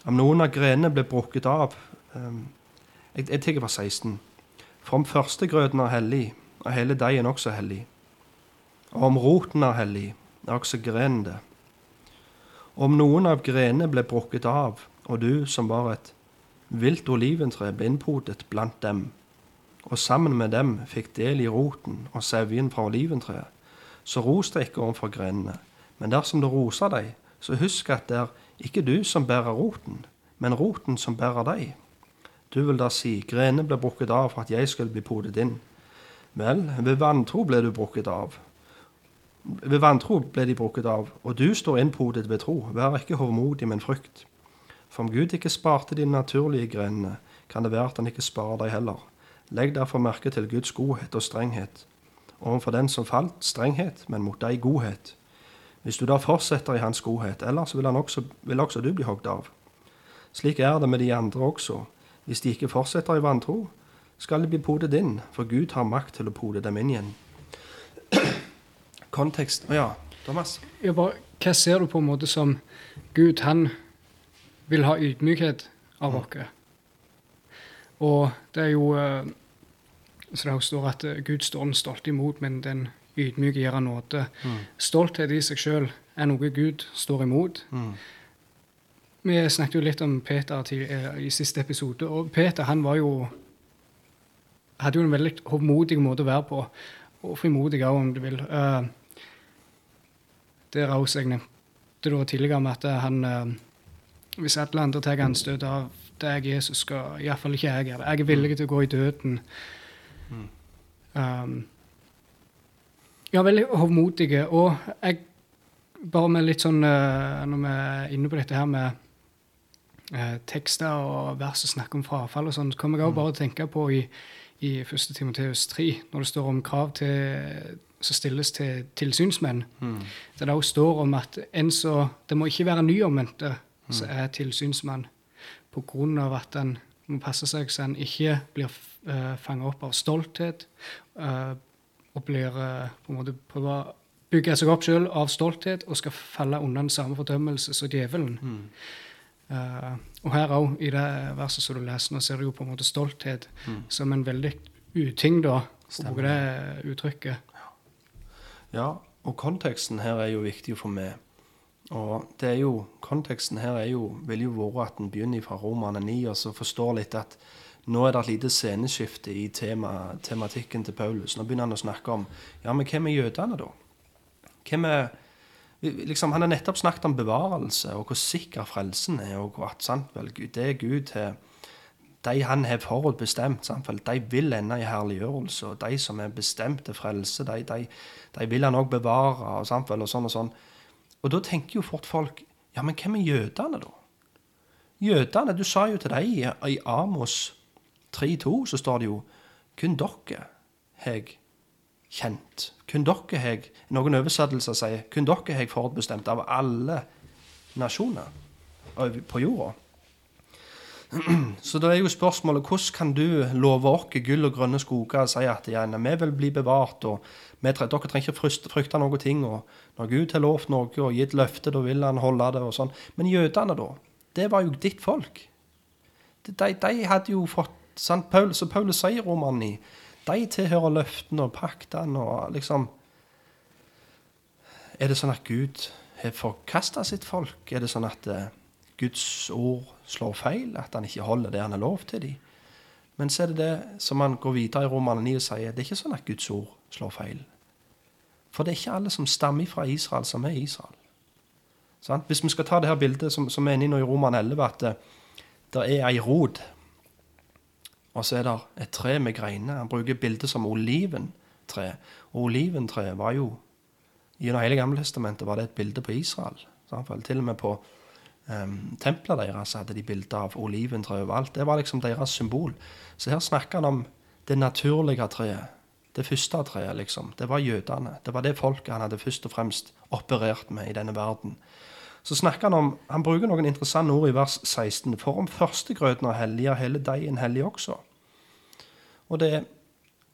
Om noen av grenene ble brukket av um, Jeg, jeg tar fra 16. For om førstegrøten er hellig, er hele deigen også hellig. Og om roten er hellig, er også grenen det. Om noen av grenene ble brukket av, og du som var et vilt oliventre ble innpodet blant dem, og sammen med dem fikk del i roten og sevjen fra oliventreet, så ros deg ikke overfor grenene. Men dersom du roser deg, så husk at det er ikke du som bærer roten, men roten som bærer deg. Du vil da si, grenene ble brukket av for at jeg skulle bli podet inn. Vel, ved vantro ble du brukket av. Ved vantro ble de brukket av, og du står innpodet ved tro. Vær ikke hovmodig, men frykt. For om Gud ikke sparte de naturlige grenene, kan det være at han ikke sparer deg heller. Legg derfor merke til Guds godhet og strenghet. Overfor den som falt, strenghet, men mot deg godhet. Hvis du da fortsetter i hans godhet, ellers vil, også, vil også du bli hogd av. Slik er det med de andre også. Hvis de ikke fortsetter i vantro, skal de bli podet inn, for Gud har makt til å pode dem inn igjen. Kontekst ja, Thomas? Bare, hva ser du på en måte som Gud, han vil ha ydmykhet av oss? Og det er jo eh, Så det står at eh, Gud står den stolte imot, men den ydmyke gir han nåde. Mm. Stolthet i seg sjøl er noe Gud står imot. Mm. Vi snakket jo litt om Peter til, eh, i siste episode, og Peter han var jo hadde jo en veldig hovmodig måte å være på, og frimodig òg, om du vil. Uh, det er også jeg nevnte da tidligere med at han Hvis alle andre tar anstøt av deg, Jesus, skal iallfall ikke jeg gjøre det. Jeg er villig til å gå i døden. Mm. Um, ja, veldig hovmodige. Og jeg bare med litt sånn uh, Når vi er inne på dette her med eh, tekster og vers og snakk om frafall og sånn, så kommer jeg også bare å tenke på i, i 1. Timoteus 3, når det står om krav til, som stilles til tilsynsmenn. Mm. Der det også står om at en så, det må ikke være nyomvendte som er tilsynsmann, på grunn av at han må passe seg så han ikke blir uh, fanget opp av stolthet, uh, og blir uh, på en måte prøve å bygge seg opp selv av stolthet og skal falle unna den samme fordømmelse som djevelen. Mm. Uh, og her òg, i det verset som du leser nå, ser du jo på en måte stolthet Mm. som en veldig uting, da, for å bruke det uttrykket. Ja, og konteksten her er jo viktig for med. Og det er jo, konteksten her er jo, vil jo være at en begynner fra Romerne 9 og så forstår litt at nå er det et lite sceneskifte i tema, tematikken til Paulus. Nå begynner han å snakke om ja, men hvem er jødene, da? Hvem er liksom, Han har nettopp snakket om bevarelse og hvor sikker frelsen er. og at sant, vel, Det er Gud til de han har forutbestemt. Sant, vel, de vil ende i herliggjørelse. Og de som er bestemt til frelse, de, de, de vil han òg bevare. Og, sant, vel, og sånn og sånn. Og da tenker jo fort folk Ja, men hvem er jødene, da? Jødene, Du sa jo til dem i, Amos 3,2, så står det jo Kun dere har kjent. Kun dere har Noen oversettelser sier kun dere har forutbestemt av alle nasjoner på jorda. Så da er jo spørsmålet hvordan kan du love oss gull og grønne skoger og si at ja, vi vil bli bevart, og dere trenger ikke frykte, noen ting, og når Gud har lovt noe og gitt løfte, da vil han holde det, og sånn. Men jødene, da? Det var jo ditt folk. De, de, de hadde jo fått sant, Paul, Så Paulus sier Roman 9 de tilhører løftene og paktene og liksom Er det sånn at Gud har forkasta sitt folk? Er det sånn at eh, Guds ord slår feil? At han ikke holder det han har lov til dem? Men så er det det som han går videre i Romane 9 og sier, det er ikke sånn at Guds ord slår feil. For det er ikke alle som stammer fra Israel, som er Israel. Sant? Hvis vi skal ta det her bildet som, som er inne nå i Roman 11, at det, det er ei rot, og så er det et tre med greiner. Han bruker bildet som oliventre. Og oliventreet var jo Gjennom hele Gammeltestamentet var det et bilde på Israel. Sant? Til og med på um, tempelet deres hadde de bilder av oliventre overalt. Det var liksom deres symbol. Så her snakker han om det naturlige treet. Det første treet, liksom. Det var jødene. Det var det folket han hadde først og fremst operert med i denne verden. Så snakker han om, han bruker noen interessante ord i vers 16. For om førstegrøten er hellig, er hele deigen hellig også. Og det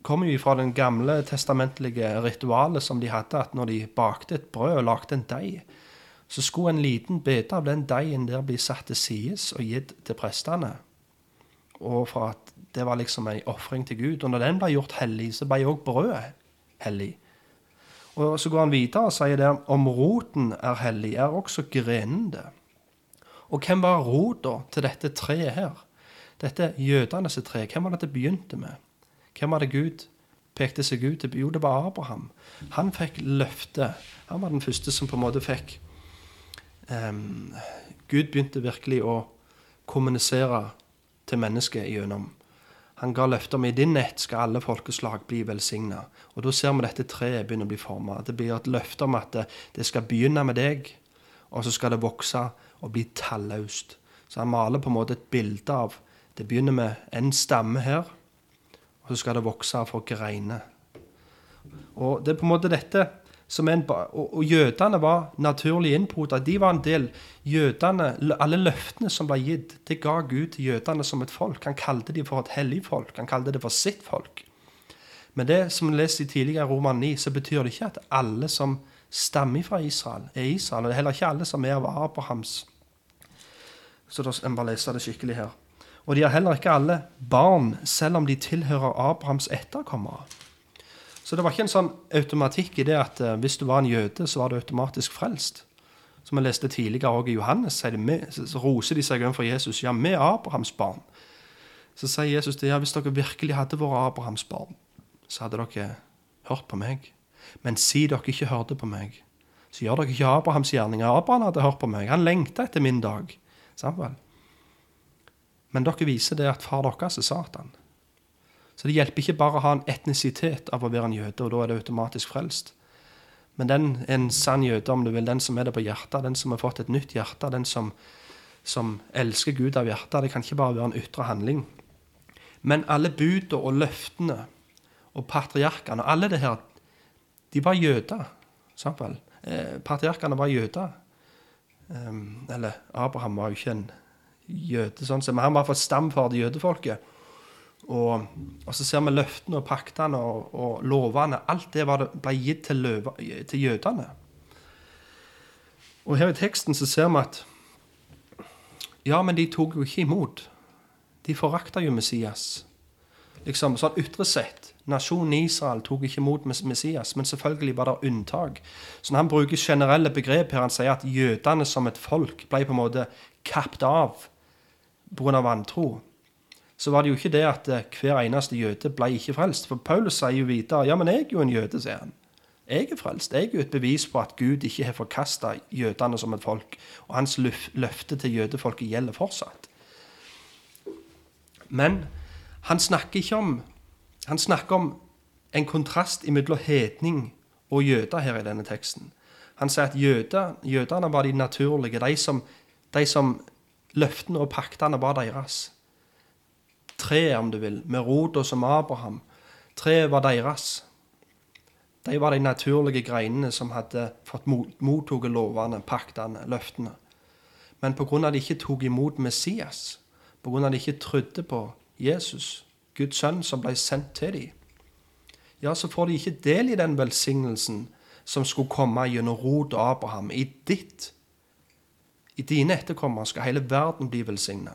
kommer jo fra den gamle testamentlige ritualet som de hadde, at når de bakte et brød og lagde en deig, så skulle en liten bete av den deigen der bli satt til sides og gitt til prestene. Og for at det var liksom en ofring til Gud. Og når den ble gjort hellig, så ble òg brødet hellig. Og så går han videre og sier det om roten er hellig, er også grenen det. Og hvem var rota til dette treet her? Dette jødenes tre, hvem var det det begynte med? Hvem var det Gud pekte seg ut til? Jo, det var Abraham. Han fikk løftet. Han var den første som på en måte fikk um, Gud begynte virkelig å kommunisere til mennesket gjennom. Han ga løfter om i din nett skal alle folkeslag bli velsigna. Og da ser vi dette treet begynne å bli forma. Det blir et løfte om at det, det skal begynne med deg, og så skal det vokse og bli talløst. Så han maler på en måte et bilde av Det begynner med en stamme her, og så skal det vokse og få greiner. Og det er på en måte dette en, og, og jødene var naturlig innpoda. De var en del jødene, Alle løftene som ble gitt, det ga Gud til jødene som et folk. Han kalte dem for et hellig folk. Han kalte det for sitt folk. Men det som vi leste i tidligere Roman 9, så betyr det ikke at alle som stammer fra Israel, er Israel. Og det er heller ikke alle som er av Abrahams. Så da en bare lese det skikkelig her. Og de er heller ikke alle barn, selv om de tilhører Abrahams etterkommere. Så det var ikke en sånn automatikk i det at eh, hvis du var en jøde, så var du automatisk frelst. Som vi leste tidligere også i Johannes, så så roser de seg overfor Jesus. Ja, vi er Abrahams barn. Så sier Jesus det, ja, hvis dere virkelig hadde vært Abrahams barn, så hadde dere hørt på meg. Men si dere ikke hørte på meg, så gjør dere ikke Abrahams gjerninger. Abraham hadde hørt på meg. Han lengta etter min dag. Samtidig. Men dere viser det at far deres er Satan. Så det hjelper ikke bare å ha en etnisitet av å være en jøde, og da er det automatisk frelst. Men den en sann jøde, om du vil, den som er det på hjertet, den som har fått et nytt hjerte, den som som elsker Gud av hjertet. Det kan ikke bare være en ytre handling. Men alle budene og løftene og patriarkene og alle det her, de var jøder. Sant vel? Eh, patriarkene var jøder. Um, eller Abraham var jo ikke en jøde, sånn, men han var for stamfar til jødefolket. Og, og, så ser vi løftene og paktene og, og lovene. Alt det, det ble gitt til, løve, til, jødene. Og her i teksten så ser vi at Ja, men de tok jo ikke imot. De forakta jo Messias. Liksom, sånn ytre sett. Nasjonen Israel tok ikke imot Messias, men selvfølgelig var det unntak. Så når han bruker generelle begrep her, han sier at jødene som et folk ble på en måte kapt av pga. vantro, så var det jo ikke det at eh, hver eneste jøde ble ikke frelst. For Paulus sier jo videre ja, men jeg er jo en jøde, sier han. Jeg er frelst. Jeg er jo et bevis på at Gud ikke har forkasta jødene som et folk. Og hans løfte til jødefolket gjelder fortsatt. Men han snakker ikke om Han snakker om en kontrast mellom hedning og jøder her i denne teksten. Han sier at jøder, jødene var de naturlige, de som, de som løftene og paktene var deres. Treet, om du vil, med rota som Abraham. Treet var deres. De var de naturlige greinene som hadde fått mottatt lovene, paktene, løftene. Men pga. de ikke tok imot Messias, pga. de ikke trodde på Jesus, Guds sønn som ble sendt til dem, ja, så får de ikke del i den velsignelsen som skulle komme gjennom rot og Abraham. I ditt, i dine etterkommere skal hele verden bli velsigna.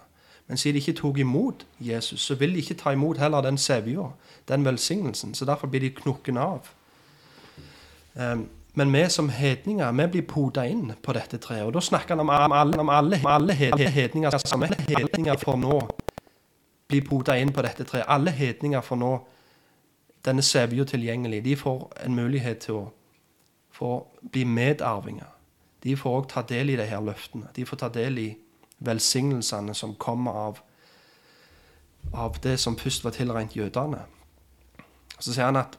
Men siden de ikke tok imot Jesus, så vil de ikke ta imot heller den sevja, den velsignelsen. Så derfor blir de knukken av. Um, men vi som hedninger vi blir poda inn på dette treet. Og da snakker han om alle, om alle, alle hedninger er hedninger for nå blir poda inn på dette treet. Alle hedninger får nå denne sevja tilgjengelig. De får en mulighet til å få bli medarvinger. De får òg ta del i de her løftene. De får ta del i velsignelsene som kommer av, av det som først var tilregnet jødene. Så sier han at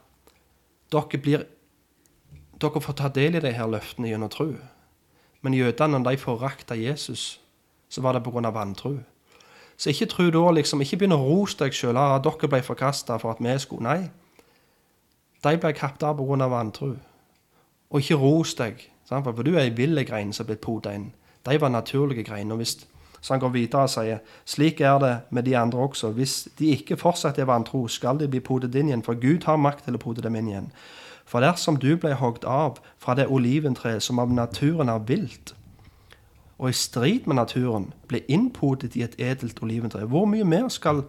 dere, blir, dere får ta del i de her løftene gjennom tro. Men jødene, når de forakta Jesus, så var det pga. vantro. Så ikke tro da liksom, ikke begynn å rose deg sjøl. at dere ble forkasta for at vi skulle Nei. De ble kapt av pga. vantro. Og ikke ros deg, for du er ei vill grein som er blitt poda inn. De var naturlige greiene. Og hvis, så han går videre og sier slik er det med de andre også. Hvis de ikke fortsatt er vantro, skal de bli podet inn igjen, for Gud har makt til å pode dem inn igjen. For dersom du ble hogd av fra det oliventreet som av naturen er vilt, og i strid med naturen ble innpodet i et edelt oliventre. Hvor mye mer skal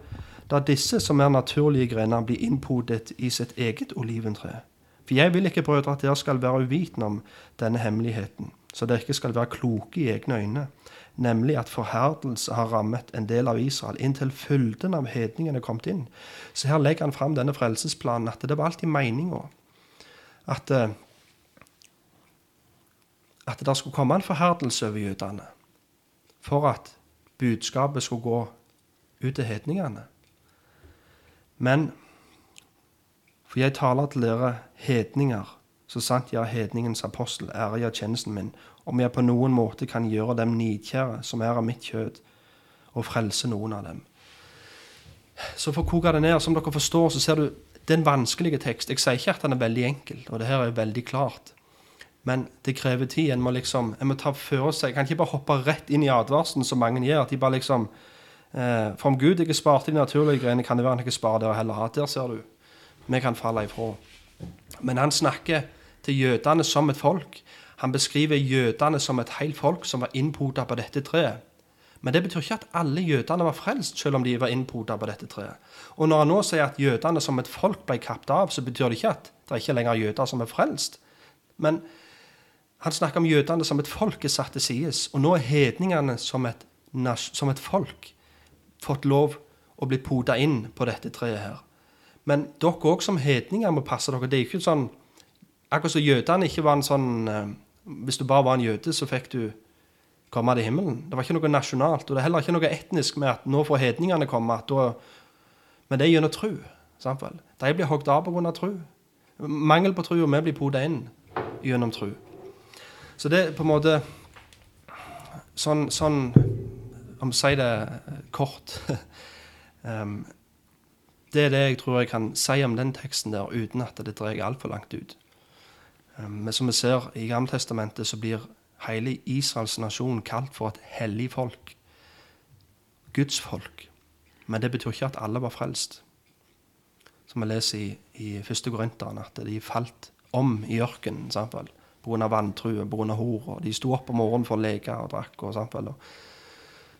da disse som er naturlige grener, bli innpodet i sitt eget oliventre? For jeg vil ikke, brødre, at dere skal være uvitende om denne hemmeligheten, så dere ikke skal være kloke i egne øyne, nemlig at forherdelse har rammet en del av Israel, inntil fylden av hedningene er kommet inn. Så her legger han fram denne frelsesplanen, at det var alltid meninga at eh, at det skulle komme en forherdelse over jødene for at budskapet skulle gå ut til hedningene. Men for jeg taler til dere hedninger, så sant jeg er hedningens apostel, ærer jeg tjenesten min, om jeg på noen måte kan gjøre dem nidkjære, som er av mitt kjød, og frelse noen av dem. Så for å koke det ned, som dere forstår, så ser du det er en vanskelig tekst. Jeg sier ikke at den er veldig enkel, og det her er veldig klart. Men det krever tid. En må liksom, en må ta for seg. Jeg kan ikke bare hoppe rett inn i advarselen som mange gjør. at de bare liksom, eh, For om Gud ikke sparte de naturlige greiene, kan det være han ikke sparer dere heller. Der ser du. Vi kan falle ifra. Men han snakker til jødene som et folk. Han beskriver jødene som et helt folk som var innpoda på dette treet. Men det betyr ikke at alle jødene var frelst, selv om de var innpoda på dette treet. Og når han nå sier at jødene som et folk ble kapt av, så betyr det ikke at det er ikke lenger jøder som er frelst. Men han snakker om jødene som et folk er satt til side, Og nå er hedningene som et, som et folk fått lov å bli poda inn på dette treet her. Men dere òg som hedninger må passe dere. Det er ikke sånn Akkurat som jødene ikke var en sånn eh, Hvis du bare var en jøde, så fikk du komme til himmelen. Det var ikke noe nasjonalt. Og det er heller ikke noe etnisk med at nå får hedningene komme. Da, men det er gjennom tro. De blir hogd av pga. tru. Mangel på tru, og vi blir poda inn gjennom tru. Så det er på en måte sånn, sånn om å si det kort um, Det er det jeg tror jeg kan si om den teksten der, uten at det drar altfor langt ut. Um, men som vi ser i Gammeltestamentet, så blir hele Israels nasjon kalt for et hellig folk. Guds folk. Men det betyr ikke at alle var frelst. Som vi leser i, i 1. Korinteren, at de falt om i ørkenen pga. vantrue, pga. hor. De sto opp om morgenen for å leke og drakk. og sant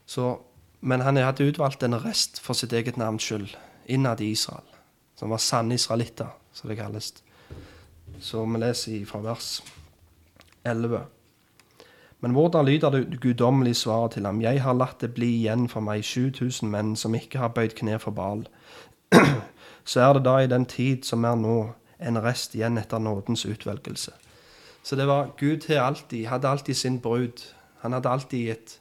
Så, men han hadde utvalgt en rest for sitt eget navns skyld innad i Israel, som var sanne israelitter, som det kalles. Så vi leser fra vers 11. Men hvordan lyder det guddommelige svaret til ham? Jeg har latt det bli igjen for meg 7000 menn som ikke har bøyd kne for Baal. Så er det da i den tid som er nå, en rest igjen etter nådens utvelgelse. Så det var Gud til alltid, hadde alltid sin brud. Han hadde alltid et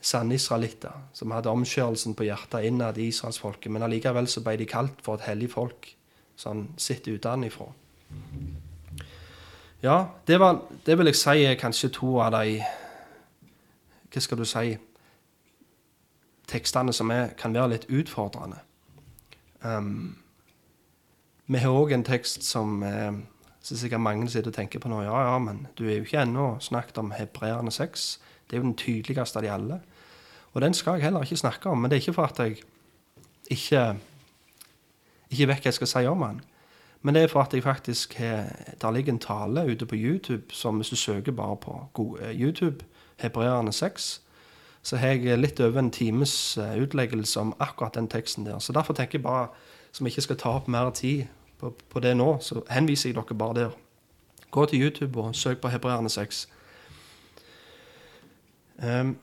sanne israelitter som hadde omskjørelsen på hjertet innad i israelsfolket. Men allikevel så ble de kalt for et hellig folk, sånn sett utenfra. Ja, det, var, det vil jeg si er kanskje to av de Hva skal du si Tekstene som er, kan være litt utfordrende. Um, vi har òg en tekst som eh, så sikkert mange sitter og tenker på nå. Ja, ja, men du er jo ikke ennå snakket om hebreerne sex. Det er jo den tydeligste av de alle. Og den skal jeg heller ikke snakke om. Men det er ikke for at jeg ikke, ikke vet hva jeg skal si om den. Men det er for at jeg faktisk har Der ligger en tale ute på YouTube som hvis du søker bare på eh, YouTube, Hebreerne 6, så har jeg litt over en times eh, utleggelse om akkurat den teksten der. Så derfor tenker jeg bare, som jeg ikke skal ta opp mer tid på, på det nå, så henviser jeg dere bare der. Gå til YouTube og søk på Hebreerne 6. Um,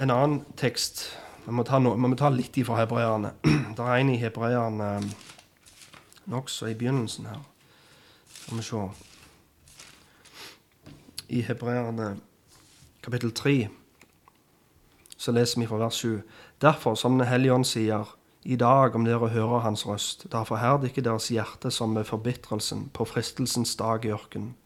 en annen tekst Vi må ta, no, må ta litt ifra hebreerne. Det er en i hebreerne um, nokså i begynnelsen her. Skal vi se I Hebreerne kapittel 3 så leser vi fra vers 7. Derfor, som Den hellige ånd sier, i dag om dere hører Hans røst, da forherd ikke deres hjerte som med forbitrelsen på fristelsens dag i ørkenen.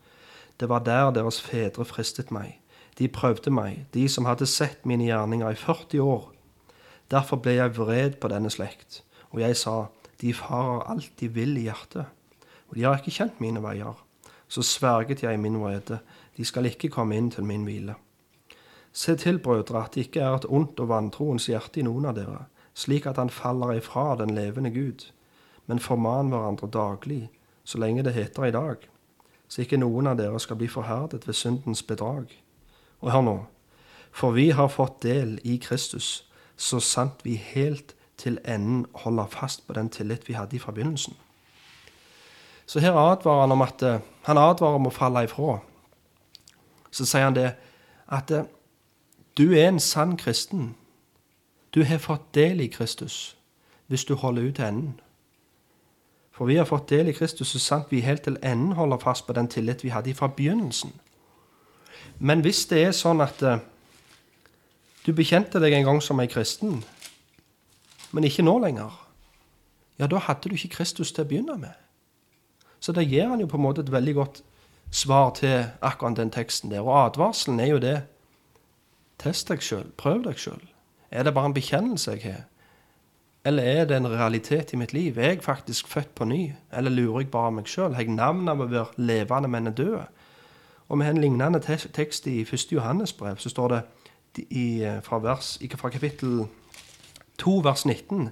Det var der deres fedre fristet meg. De prøvde meg, de som hadde sett mine gjerninger i 40 år. Derfor ble jeg vred på denne slekt, og jeg sa, de farer alt de vil i hjertet, og de har ikke kjent mine veier. Så sverget jeg i min vrede, de skal ikke komme inn til min hvile. Se til, brødre, at det ikke er et ondt og vantroens hjerte i noen av dere, slik at han faller ifra den levende Gud, men forman hverandre daglig, så lenge det heter i dag, så ikke noen av dere skal bli forherdet ved syndens bedrag. Og hør nå, for vi har fått del i Kristus, så sant vi helt til enden holder fast på den tillit vi hadde i forbindelsen. Så her advarer han om at uh, han advarer om å falle ifra. Så sier han det at uh, du er en sann kristen. Du har fått del i Kristus hvis du holder ut til enden. For vi har fått del i Kristus så sant vi helt til enden holder fast på den tillit vi hadde fra begynnelsen. Men hvis det er sånn at uh, du bekjente deg en gang som en kristen, men ikke nå lenger, ja, da hadde du ikke Kristus til å begynne med. Så da gir han jo på en måte et veldig godt svar til akkurat den teksten der. Og advarselen er jo det. Test deg sjøl. Prøv deg sjøl. Er det bare en bekjennelse jeg har? Eller er det en realitet i mitt liv? Er jeg faktisk født på ny? Eller lurer jeg bare meg sjøl? Har jeg navn av å være levende, men er død? Og med en lignende tekst i 1. Johannes brev så står det i, fra, vers, fra kapittel 2 vers 19.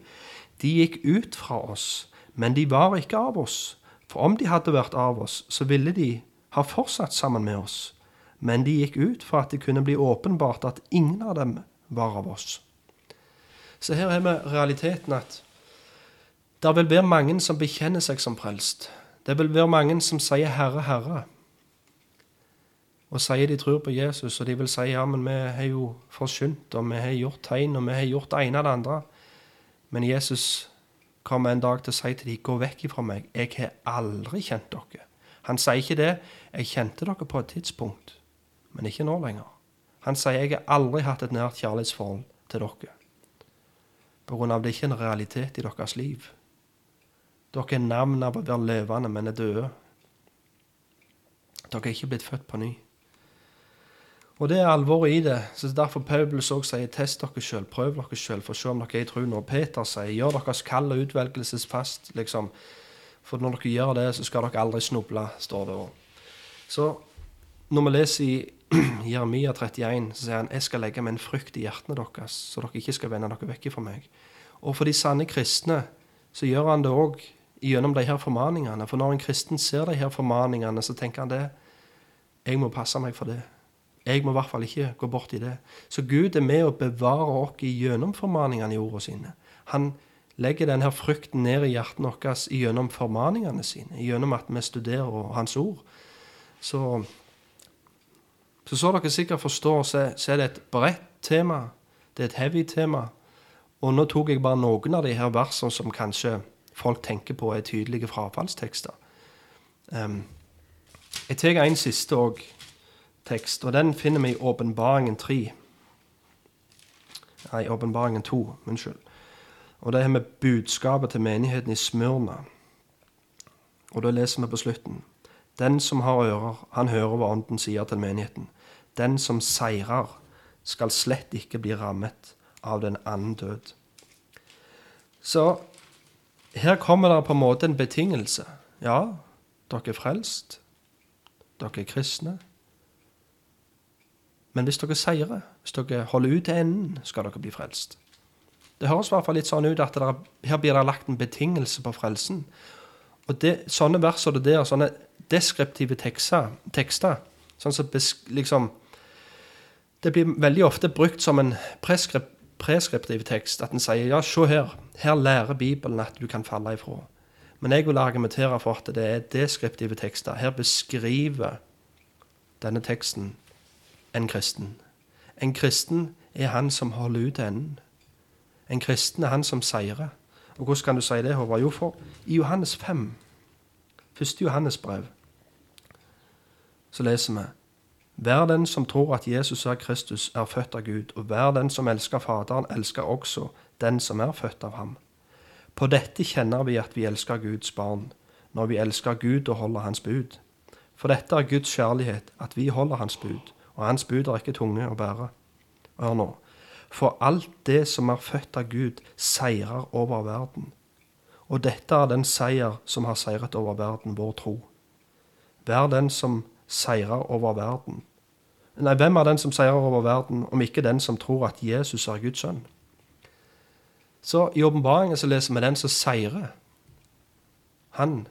De gikk ut fra oss, men de var ikke av oss. For om de hadde vært av oss, så ville de ha fortsatt sammen med oss. Men de gikk ut for at det kunne bli åpenbart at ingen av dem var av oss. Så her er vi realiteten at det vil være mange som bekjenner seg som frelst. Det vil være mange som sier 'Herre, Herre' og sier de tror på Jesus, og de vil si ja, men vi har jo forsynt, og vi har gjort tegn, og vi har gjort det ene og det andre. Men Jesus kommer en dag til å si til dem, gå vekk ifra meg, jeg har aldri kjent dere. Han sier ikke det, jeg kjente dere på et tidspunkt, men ikke nå lenger. Han sier jeg har aldri hatt et nært kjærlighetsforhold til dere. På grunn av det er ikke en realitet i deres liv. Dere er navn av å være levende, men er døde. Dere er ikke blitt født på ny. Og det er alvoret i det. så Derfor Paulus også sier test dere sjøl, prøv dere sjøl, for å se om dere er i troen. Og Peter sier gjør deres kall og utvelgelsesfast. liksom. For når dere gjør det, så skal dere aldri snuble, står det. Så når vi leser i Jeremia 31, så sier han jeg skal legge meg en frykt i hjertene deres, så dere ikke skal vende dere vekk fra meg. Og for de sanne kristne så gjør han det òg gjennom de her formaningene. For når en kristen ser de her formaningene, så tenker han det jeg må passe meg for det. Jeg må i hvert fall ikke gå bort i det. Så Gud er med å bevare oss gjennom formaningene i ordene sine. Han legger denne frykten ned i hjertet vårt gjennom formaningene sine, gjennom at vi studerer Hans ord. Så så, dere sikkert forstår, så, så er det et bredt tema. Det er et heavy tema. Og nå tok jeg bare noen av de her versene som kanskje folk tenker på er tydelige frafallstekster. Um, jeg tar en siste òg tekst, og den finner vi i Åpenbaringen 3. Nei, Åpenbaringen 2. Unnskyld. Og det er med budskapet til menigheten i Smyrna. Og da leser vi på slutten. Den som har ører, han hører hva Ånden sier til menigheten. Den som seirer, skal slett ikke bli rammet av den annen død. Så her kommer det på en måte en betingelse. Ja, dere er frelst. Dere er kristne. Men hvis dere seirer, hvis dere holder ut til enden, skal dere bli frelst. Det høres i hvert fall litt sånn ut at der, her blir det lagt en betingelse på frelsen. Og det, Sånne vers og det der, sånne deskriptive tekster, tekster sånn som liksom Det blir veldig ofte brukt som en preskript, preskriptiv tekst. At en sier ja, se her, her lærer Bibelen at du kan falle ifra. Men jeg vil argumentere for at det er deskriptive tekster. Her beskriver denne teksten en kristen. En kristen er han som holder ut til enden. En kristen er han som seirer. Og hvordan kan du si det, Håvard? Jo, for i Johannes 5, første Johannes brev, så leser vi Hver den som tror at Jesus er Kristus, er født av Gud, og hver den som elsker Faderen, elsker også den som er født av ham. På dette kjenner vi at vi elsker Guds barn, når vi elsker Gud og holder Hans bud. For dette er Guds kjærlighet, at vi holder Hans bud, og Hans bud er ikke tunge å bære. Hør nå. For alt det som er født av Gud, seirer over verden. Og dette er den seier som har seiret over verden, vår tro. Vær den som seirer over verden. Nei, hvem er den som seirer over verden, om ikke den som tror at Jesus er Guds sønn? Så i åpenbaringen så leser vi den som seirer. Han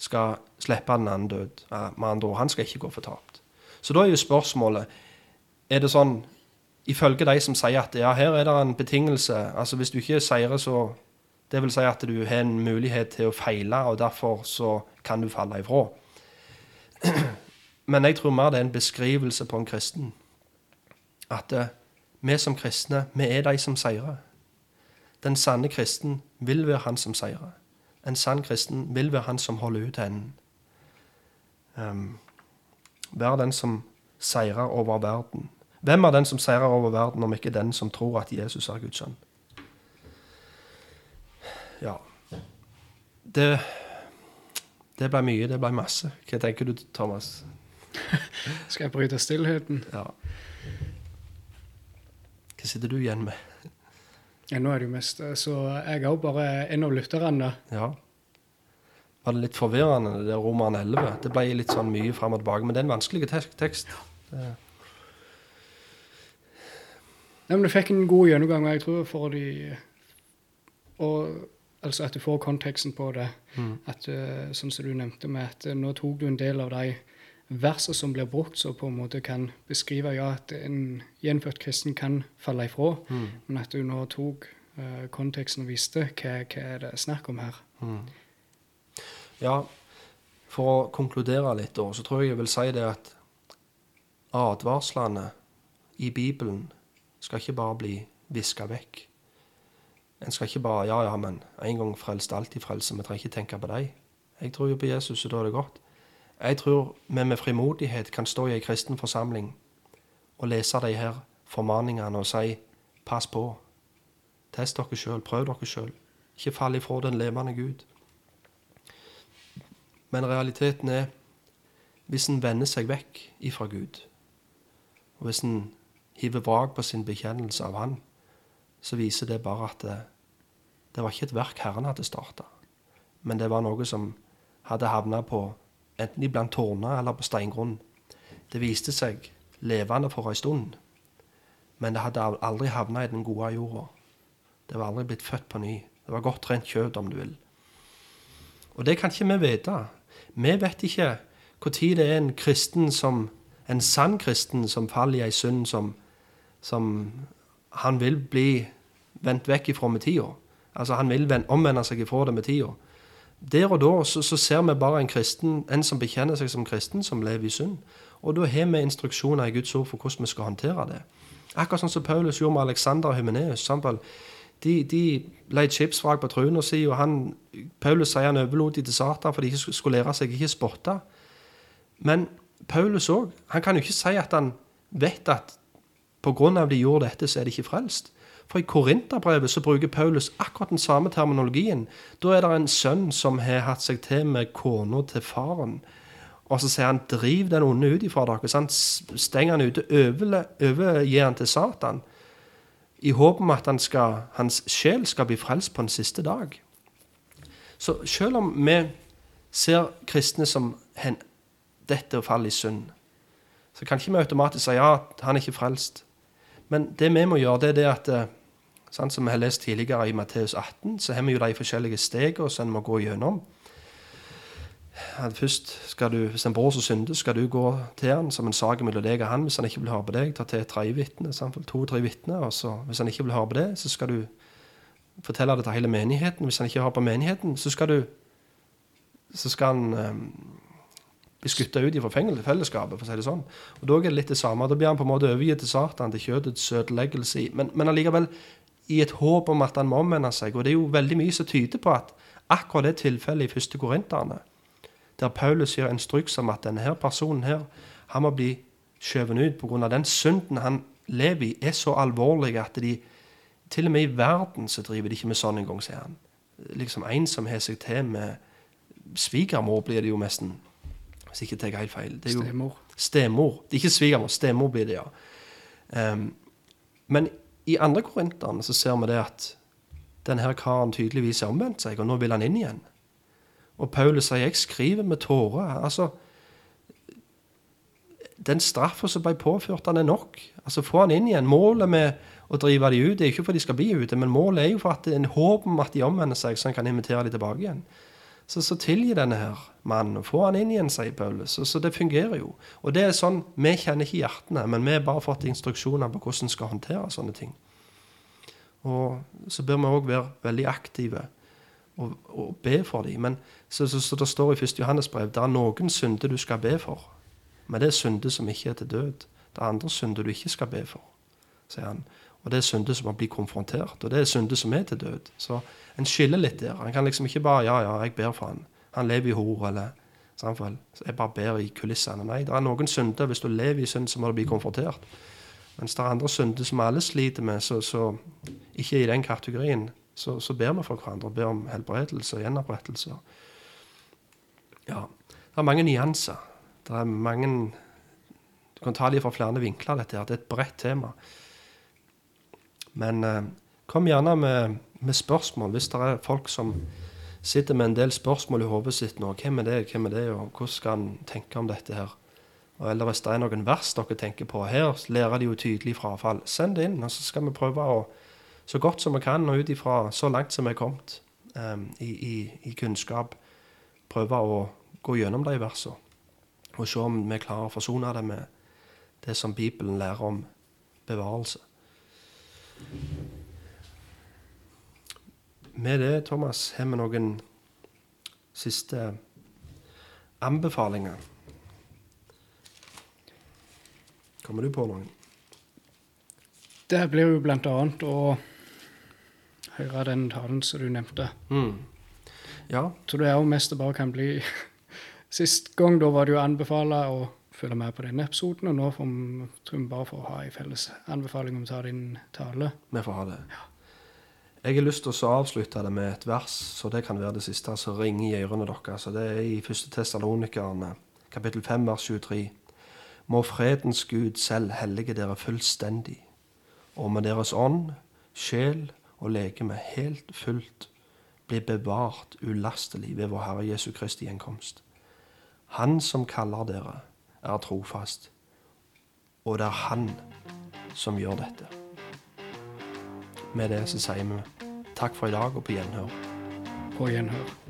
skal slippe den andre død. Med andre ord, han skal ikke gå fortapt. Så da er jo spørsmålet Er det sånn ifølge de som sier at ja, her er det en betingelse altså Hvis du ikke seirer, så Det vil si at du har en mulighet til å feile, og derfor så kan du falle ifra. Men jeg tror mer det er en beskrivelse på en kristen. At uh, vi som kristne, vi er de som seirer. Den sanne kristen vil være han som seirer. En sann kristen vil være han som holder ut til enden. Um, være den som seirer over verden. Hvem er den som seirer over verden, om ikke den som tror at Jesus er Guds sønn? Ja Det, det ble mye, det ble masse. Hva tenker du, Thomas? Skal jeg bryte stillheten? Ja. Hva sitter du igjen med? Ja, nå er det jo mest Så jeg er jo bare en av lytterne. Ja. Var det litt forvirrende, det Roman 11? Det ble litt sånn mye fram og tilbake. Men det er en vanskelig tekst. Det. Nei, men Du fikk en god gjennomgang, jeg tror for de og, Altså at du får konteksten på det. Mm. At, uh, sånn som du nevnte med at uh, nå tok du en del av de versene som blir brukt, som på en måte kan beskrive ja, at en gjenfødt kristen kan falle ifra, mm. men at du nå tok uh, konteksten og visste hva, hva er det snakk om her. Mm. Ja, for å konkludere litt, da, så tror jeg jeg vil si det at advarslene i Bibelen skal ikke bare bli viska vekk. En skal ikke bare Ja, ja, men en gang frelst, alltid frelse. Vi trenger ikke tenke på deg. Jeg tror jo på Jesus, og da er det godt. Jeg tror vi med frimodighet kan stå i ei kristen forsamling og lese de her formaningene og si pass på. Test dere sjøl, prøv dere sjøl. Ikke fall ifra den levende Gud. Men realiteten er hvis en vender seg vekk ifra Gud Og hvis en hiver vrak på sin bekjennelse av Han, så viser det bare at det, det var ikke et verk Herren hadde starta, men det var noe som hadde havna på enten iblant tårner eller på steingrunn. Det viste seg levende for ei stund, men det hadde aldri havna i den gode jorda. Det var aldri blitt født på ny. Det var godt rent kjøtt, om du vil. Og det kan ikke vi vite. Vi vet ikke når det er en kristen som, en sann kristen som faller i ei synd som, som han vil bli vendt vekk ifra med tida. Altså Han vil omvende seg ifra det med tida. Der og da så, så, ser vi bare en kristen, en som bekjenner seg som kristen, som lever i synd. Og da har vi instruksjoner i Guds ord for hvordan vi skal håndtere det. Akkurat sånn som Paulus gjorde med Alexander og Hymeneus. De, de leide skipsvrak på truna si, og han, Paulus sier han overlot de til Satan for de skulle lære seg ikke spotte. Men Paulus òg, han kan jo ikke si at han vet at pga. de gjorde dette, så er de ikke frelst. For i Korinterbrevet så bruker Paulus akkurat den samme terminologien. Da er det en sønn som har hatt seg til med kona til faren. Og så sier han 'driv den onde ut ifra dere'. Han stenger han ute, overgir han til Satan. I håp om at han skal, hans sjel skal bli frelst på den siste dag. Så selv om vi ser kristne som hen, dette og faller i synd, så kan ikke vi automatisk si ja, han er ikke frelst. Men det vi må gjøre, det er det at Sånn som vi har lest tidligere i Matteus 18, så har vi jo de forskjellige stegene som en må gå gjennom. At først skal du, Hvis en bror som synder, skal du gå til han som en sak mellom deg og han. Hvis han ikke vil høre på deg, ta til tre vittne, vitne, to-tre vitner. Og så, hvis han ikke vil høre på det, så skal du fortelle det til hele menigheten. Hvis han ikke hører på menigheten, så skal du så skal han um, bli skutta ut fra fellesskapet, for å si det sånn. Og Da er det litt det samme. Da blir han på en måte overgitt til Satan, til kjøttets ødeleggelse. Men, men allikevel i et håp om at han må omvende seg. Og det er jo veldig mye som tyder på at akkurat det tilfellet i første Korinterne, der Paulus gir instruks om at denne her personen her, han må bli skjøvet ut pga. den synden han lever i, er så alvorlig at de til og med i verden så driver de ikke med sånn engang, sier han. Liksom En som har seg til med svigermor, blir det jo nesten. Hvis ikke tar helt feil. Det er jo stemor. Stemor. Det er ikke svigermor, stemor blir det, ja. Um, men i andre korinterne så ser vi det at denne karen tydeligvis har omvendt seg, og nå vil han inn igjen. Og Paulus sier 'jeg skriver med tårer'. Altså, Den straffa som ble påført, han er nok. Altså, Få han inn igjen. Målet med å drive de ut det er ikke for de skal bli ute, men målet er jo for at det er en håp om at de omvender seg, så han kan invitere de tilbake igjen. Så, så tilgi denne her mannen. og Få han inn igjen, sier Paulus. Så, så, det fungerer jo. Og det er sånn, Vi kjenner ikke hjertene, men vi har bare fått instruksjoner på hvordan vi skal håndtere sånne ting. Og så bør vi òg være veldig aktive og, og be for dem. Men så, så, så, det står i 1. Johannes brev det er noen synder du skal be for. Men det er synder som ikke er til død. Det er andre synder du ikke skal be for, sier han. Og det er synder som må bli konfrontert. Og det er synder som er til død. Så en skiller litt der. En kan liksom ikke bare Ja, ja, jeg ber for han. Han lever i hor, eller samfunn. Så jeg bare ber i kulissene. Nei, det er noen synder. Hvis du lever i synd, så må du bli konfrontert. Mens det er andre synder som alle sliter med, så, så ikke i den kategorien. Så, så ber vi for hverandre og ber om helbredelse og gjenopprettelse. Ja, det er mange nyanser. Det er mange Du kan ta dem fra flere vinkler, dette her. Det er et bredt tema. Men eh, kom gjerne med, med, spørsmål hvis det er folk som sitter med en del spørsmål i hodet sitt nå. Hvem er det, hvem er det, og hvordan skal en tenke om dette her? Eller hvis det er noen vers dere tenker på. Her lærer de jo tydelig frafall. Send det inn, og så skal vi prøve å så godt som vi kan, og ut ifra så langt som vi er kommet um, i, i, i, kunnskap, prøve å gå gjennom de versene. Og se om vi klarer å forsone det med det som Bibelen lærer om bevarelse. Med det, Thomas, har vi noen siste anbefalinger. Kommer du på noen? Det blir jo blant annet å høre den talen som du nevnte. Mm. Ja. Så det er jo mest det bare kan bli Sist gang da var det jo anbefala å følge med på denne episoden, og nå får vi, tror vi bare får ha en felles anbefaling om å ta din tale. Vi får ha det. Ja. Jeg har lyst til å avslutte det med et vers, så det kan være det siste som ringer i ørene deres. Det er i 1. Tessalonikerne, kapittel 5, vers 23. må fredens Gud selv hellige dere fullstendig, og med deres ånd, sjel og legeme helt fullt blir bevart ulastelig ved vår Herre Jesu Kristi gjenkomst. Han som kaller dere, er trofast, og det er Han som gjør dette. Med det så sier vi takk for i dag og på gjenhør. På gjenhør.